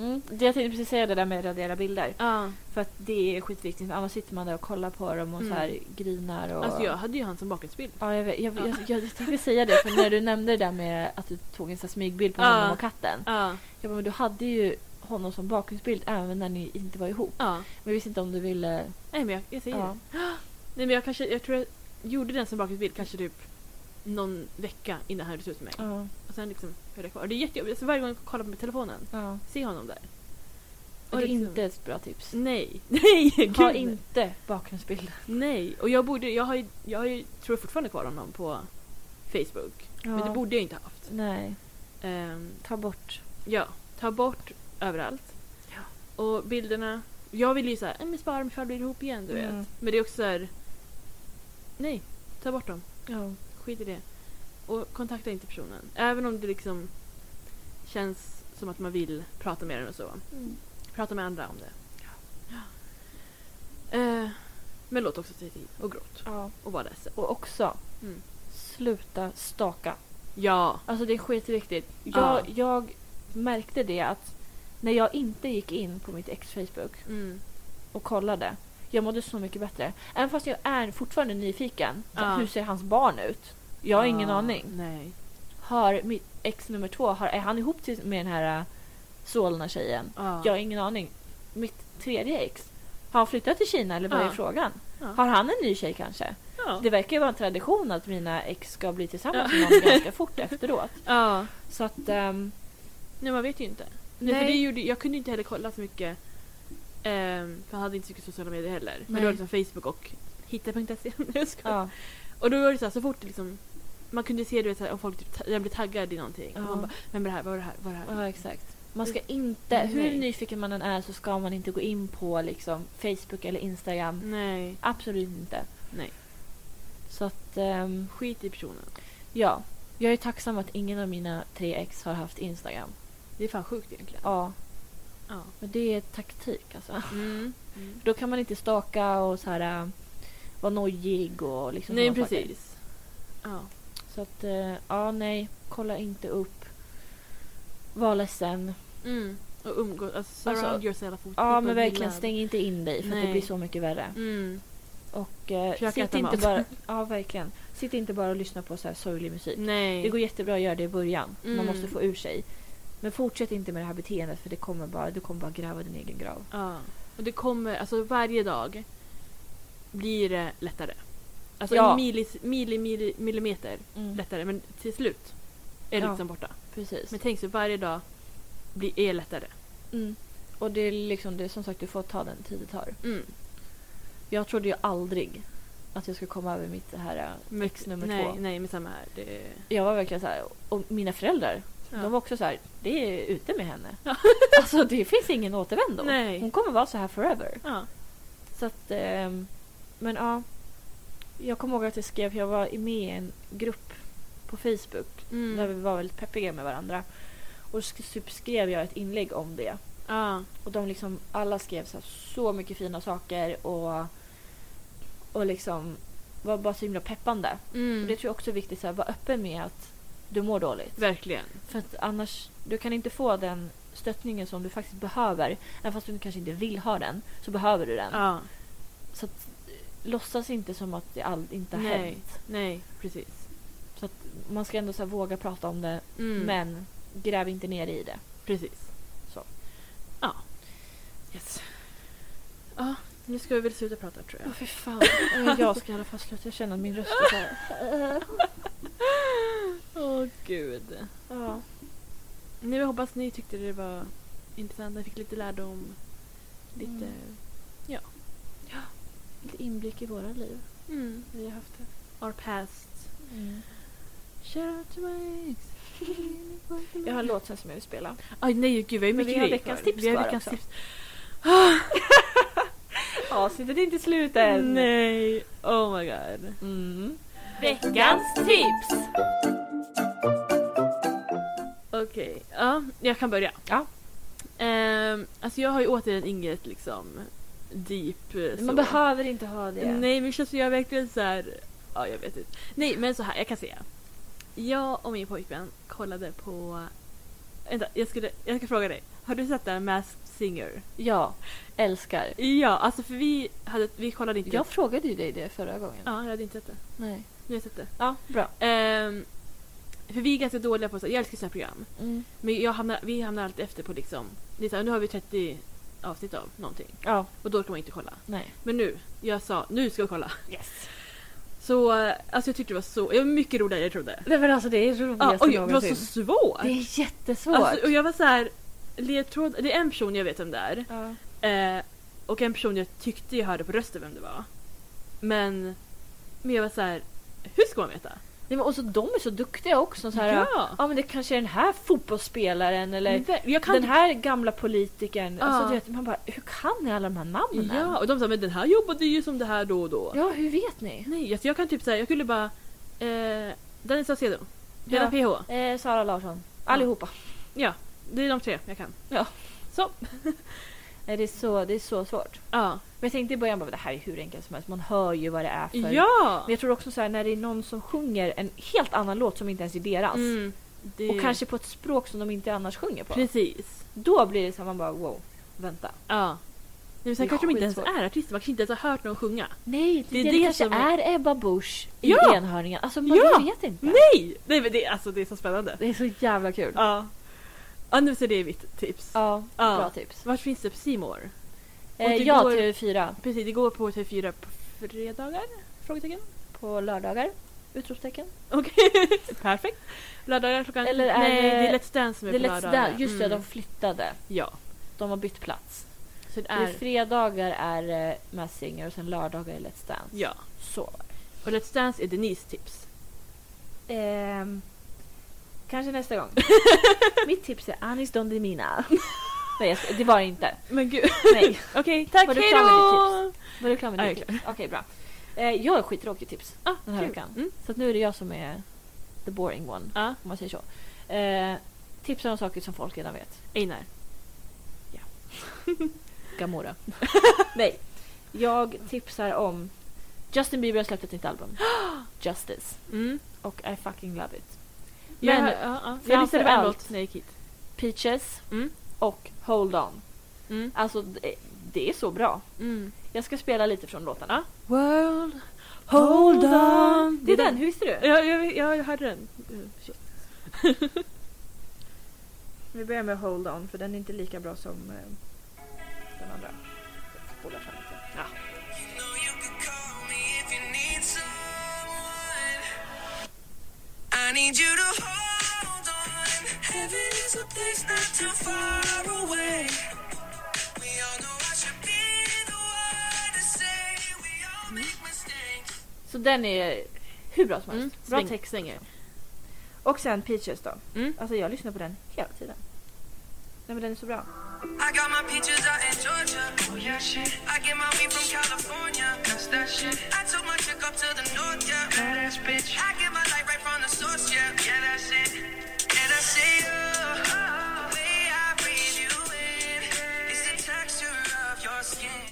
Mm. Det jag tänkte precis säga det där med att radera bilder. Ja. För att det är skitviktigt. Annars sitter man där och kollar på dem och Mm. så här grinar och... Alltså jag hade ju han som bakgrundsbild. Ja, jag, vet, jag, Ja. jag, jag, jag tänkte säga det, för när du nämnde det där med att du tog en smygbild på Ja. honom och katten. Ja. Jag bara, men du hade ju honom som bakgrundsbild även när ni inte var ihop. Ja. Men jag visste inte om du ville... Nej men jag, jag säger det. Nej men jag kanske, jag tror jag gjorde den som bakgrundsbild kanske typ någon vecka innan han hade slut med mig. Och sen liksom höll jag kvar. Det är jättejobbigt. Alltså varje gång jag kollar på telefonen, ja. se honom där. Och det är liksom- inte ett bra tips. Nej, nej, gud Ha inte bakgrundsbild. Nej, och jag borde, jag har ju, jag har ju, tror jag fortfarande kvar honom på Facebook. Men det borde jag inte haft. Nej, Ehm, ta bort. ja, ta bort överallt. Ja. Och bilderna, jag vill ju såhär, men spara dem ifall vi blir ihop igen du Mm. vet. Men det är också såhär, nej, ta bort dem. Ja. Skit i det. Och kontakta inte personen. Även om det liksom känns som att man vill prata med den och så. Mm. Prata med andra om det. Eh, men låt också tid och gråt. ja. Och var ledsen. Och också, Mm. sluta staka. Ja. Alltså det är skitviktigt. Jag, Ja. jag märkte det att när jag inte gick in på mitt ex Facebook Mm. och kollade. Jag mådde så mycket bättre. Även fast jag är fortfarande nyfiken. Ja. Hur ser hans barn ut? Jag har ingen Ah, aning. Nej. Har mitt ex nummer två, har, är han ihop till- med den här Solna-tjejen. Ja. Jag har ingen aning. Mitt tredje ex, har han flyttat till Kina eller vad är frågan? Ja. Har han en ny tjej kanske? Det verkar ju vara en tradition att mina ex ska bli tillsammans med någon ganska fort efteråt. Så att... ehm, Nej, man vet ju inte. Nej. Nej. För det gjorde, jag kunde inte heller kolla så mycket. ehm, för jag hade inte så mycket sociala medier heller. Men Nej. det var liksom Facebook och hitta.se. Ja. Och då var det så, här, så fort det liksom man kunde se du vet, om folk typ, jag blev taggad i någonting. Ja. Man bara, är det här? Vad är det här? Vad är det här? ja, exakt. Man ska inte, hur Nej. nyfiken man än är så ska man inte gå in på liksom Facebook eller Instagram. Nej. Absolut inte. Nej. Så att, ehm, Skit i personen. ja. Jag är tacksam att ingen av mina tre ex har haft Instagram. Det är fan sjukt egentligen. Ja, Ja. men det är taktik alltså. Mm. Då kan man inte staka och så här äh, vara nojig och liksom Nej sådana saker. precis. Ja. Så att, eh, ja nej, kolla inte upp. Var ledsen. Mm. Och umgås, alltså surround Alltså, yourself with Ja men verkligen stäng inte in dig för att det blir så mycket värre. Mm. Och eh, sitt inte mat. bara, ja verkligen. Sitt inte bara och lyssna på så här sorglig musik. Nej. Det går jättebra att göra det i början. Man Mm. måste få ur sig. Men fortsätt inte med det här beteendet för det kommer bara, du kommer bara gräva din egen grav. Ja. Och det kommer, alltså varje dag blir det lättare. Alltså Ja. en millis, milli, milli, millimeter Mm. lättare. Men till slut är det Ja. liksom borta. Precis. Men tänk så varje dag blir, är lättare. Mm. Och det är liksom, det är som sagt, du får ta den tid det tar. Mm. Jag trodde ju aldrig att jag skulle komma över mitt det här äh, ex nummer nej, två. Nej, men samma här. Det, Jag var verkligen så här, och mina föräldrar, ja. de var också så här, det är ute med henne. Ja. alltså det finns ingen återvändo. Nej. Hon kommer vara så här forever. ja. Så att, ehm, men ja. Jag kommer ihåg att jag skrev, jag var med i en grupp på Facebook Mm. där vi var väldigt peppiga med varandra. Och sk- typ skrev jag ett inlägg om det. Ja. Och de liksom, alla skrev så, så mycket fina saker och, och liksom var bara så himla peppande. Mm. Och det tror jag också är viktigt, så här, vara öppen med att du mår dåligt. Verkligen. För att annars, du kan inte få den stöttningen som du faktiskt behöver. Även fast du kanske inte vill ha den, så behöver du den. Ja. Så att, låtsas inte som att det all, inte har Nej. hänt. Nej, precis. Så att man ska ändå så här, våga prata om det, Mm. men gräv inte ner i det. Precis. Så. Ja. Yes. Ja, nu ska vi väl sluta prata tror jag. Åh fy fan. Eh, jag ska i alla fall sluta. Att min röst är så här. Åh gud. Ja. Nu hoppas ni tyckte det var intressant. Ni fick lite lärdom. Lite... Mm. Lite inblick i våra liv. Mm. Vi har haft det. Our past. Mm. Shout out to my ex. Jag har en låt sen som jag vill spela. Aj nej gud vi har ju mycket vi har veckans kvar. tips Vi har kvar veckans tips. Avsnittet är inte slut än. Nej. Oh my god. Mm. Veckans tips! Okej, ja, jag kan börja. Ja. Ehm, alltså jag har ju återigen inget liksom deep eh, så. Man behöver inte ha det. Nej men känns jag är verkligen så här. Ja jag vet inte. Nej men så här, jag kan säga. Jag och min pojkvän kollade på... Vänta, jag, skulle, jag ska fråga dig. Har du sett den Masked Singer? Ja, älskar. Ja, alltså för vi, hade, vi kollade inte... Jag frågade ju dig det förra gången. Ja, jag hade inte sett det. Nej. Nu har jag sett det. Ja, bra. Ehm, för vi är ganska dåliga på så jag älskar sådana här program. Mm. Men jag hamnar, vi hamnar alltid efter på liksom, här, nu har vi 30 avsnitt av någonting. Ja, Och då kan man inte kolla. nej. Men nu, jag sa nu ska vi kolla. Yes. Så eh, alltså jag tyckte det var så, det var mycket roligare än jag trodde. Nej men alltså det är det Ja, oj, det var så svårt. Det är jättesvårt. Alltså, och jag var så här, ledtråd, det är en person jag vet vem det är. ja. Eh, och en person jag tyckte jag hörde på rösten vem det var. Men, men jag var så här, hur ska man veta? Nej, men och så de är så duktiga också. Så här, ja. ja! ja men det kanske är den här fotbollsspelaren eller kan den här gamla politikern. Ja. Alltså, vet, man bara, hur kan ni alla de här namnen? Ja, och de sa men den här jobbade ju som det här då och då. Ja, hur vet ni? Nej, alltså jag kan typ säga, jag skulle bara... Eh, Dennis Saucedo, Lena PH. Eh, Sara Larsson. Allihopa. Ja, det är de tre jag kan. Ja. Så. Det, är så, det är så svårt. Ja. Men jag tänkte i början bara, det här är hur enkelt som helst. Man hör ju vad det är för. Ja! Men jag tror också så här, när det är någon som sjunger en helt annan låt som inte ens är deras. Mm, det... Och kanske på ett språk som de inte annars sjunger på. Precis. Då blir det så här, man bara wow, vänta. Ja. Nej, sen kanske de inte ens skitsvårt. är artister, man kanske inte ens har hört någon sjunga. Nej, Det är det, det kanske som är- är Ebba Busch i Ja! enhörningen. Alltså man Ja! vet inte. Nej! Nej men det, alltså, det är så spännande. Det är så jävla kul. Ja. Ja, nu så det är mitt tips. Ja, Ja. bra tips. Vart finns det på More? Eh, ja, går- TV4 Precis, det går på TV4 på fredagar? Frågetecken. på lördagar. Utropstecken. Okej, perfekt. Lördagar klockan... Eller är Nej, det- är Let's Dance som är Det på Let's lördagar. Dance. Just det, Mm. de flyttade. Ja. De har bytt plats. Så det Är... fredagar är uh, Masked Singer och sen lördagar är Let's Dance. Ja. Så. Och Let's Dance är Denise tips. Ehm, kanske nästa gång. Mitt tips är Anis Don Demina. Nej, det var det inte. Men gud. Nej. Okej, tack. Var du klar med då! Var du klar med Ja, ditt tips? Okej, bra. Eh, jag har skittråkigt tips Ah, den här kul. veckan. Mm. Så nu är det jag som är the boring one, Ja, om man säger så. Eh, tipsar om saker som folk redan vet. Einar. Gamora. Nej. Jag tipsar om Justin Bieber har släppt ett nytt album. Justice. Mm. Och I fucking love it. Men, Men ja, ja. Jag lyssnade på en låt när jag gick hit. Peaches Mm. och Hold On. Mm. Alltså, det, det är så bra. Mm. Jag ska spela lite från låtarna. World, hold on. Det är den, hur visste du? Ja, jag, jag, jag hörde den. Vi börjar med Hold On, för den är inte lika bra som eh, den andra. Jag spolar fram I need you to hold on. Heaven is a place not too far away. We all know I should be the one to say we all make mistakes. Så den är hur bra som Mm. helst. Bra Sväng, text. svänger. Och sen Peaches då. Mm. Alltså jag lyssnar på den hela tiden. Nej men den är så bra. I got my peaches out in Georgia. Oh yeah, shit. I get my weed from California. That's that shit. I took my chick up to the north, yeah. Badass bitch. I get my light right from the source, yeah. Yeah, that's it. And I say, oh, the way I breathe you in is the texture of your skin.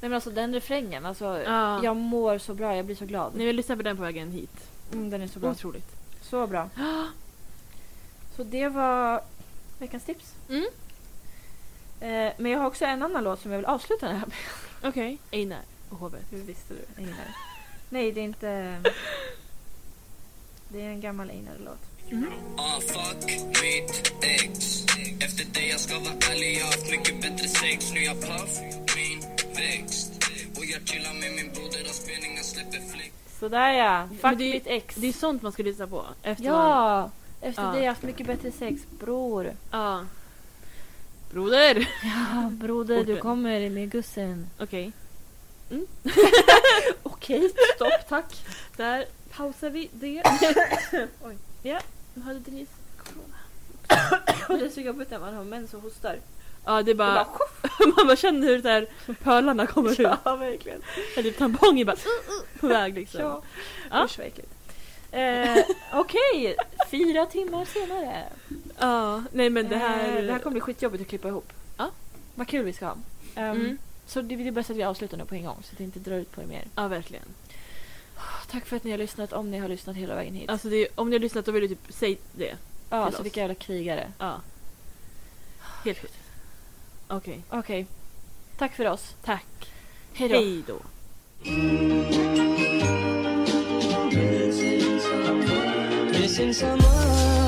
Nej men alltså den refrängen, alltså Ja. jag mår så bra, jag blir så glad. Ni vill lyssna på den på vägen hit. Mm, den är så bra. Otroligt. Så bra. Så det var veckans tips. Mm. Eh, men jag har också en annan låt som jag vill avsluta den här med. Okej. Einar och HB. Hur visste du? Einar. Nej, det är inte... Det är en gammal Einar-låt. Ah, fuck mitt ex Efter det jag ska vara ärlig, jag har haft mycket bättre sex Nu jag puff min växt Och jag chillar med min broder och spelningar släpper flick Sådär ja. Fuck det- mitt ex. Det är sånt man ska lyssna på. Efter Man, Ja! Efter Ja. det har jag haft mycket bättre sex. Bror. ja. Broder! Ja, broder, du kommer med gussen. Okej. Okej, stopp, tack. Där pausar vi det. Oj. Ja, nu hade Denise corona. Det är så jobbigt när man har mens och hostar. Ja, det är Det bara... bara man bara känner hur där pölarna kommer ut. Ja, verkligen. Eller typ tampongen bara uh, uh, på väg liksom. Ja. Ja. Usch äckligt. Eh, Okej, fyra timmar senare. Ja, nej men det här... Eh, det här kommer bli skitjobbigt att klippa ihop. Ja. Vad kul vi ska ha. Ehm, Mm. Så det det är bäst att vi avslutar nu på en gång så att det inte drar ut på er mer. Ja, verkligen. Tack för att ni har lyssnat, om ni har lyssnat hela vägen hit. Alltså det, om ni har lyssnat då vill du typ säga det. ja, till så oss. vilka jävla krigare. Ja. Helt sjukt. Okej, Okej, tack för oss. tack. Hej då. Hej då. Missing someone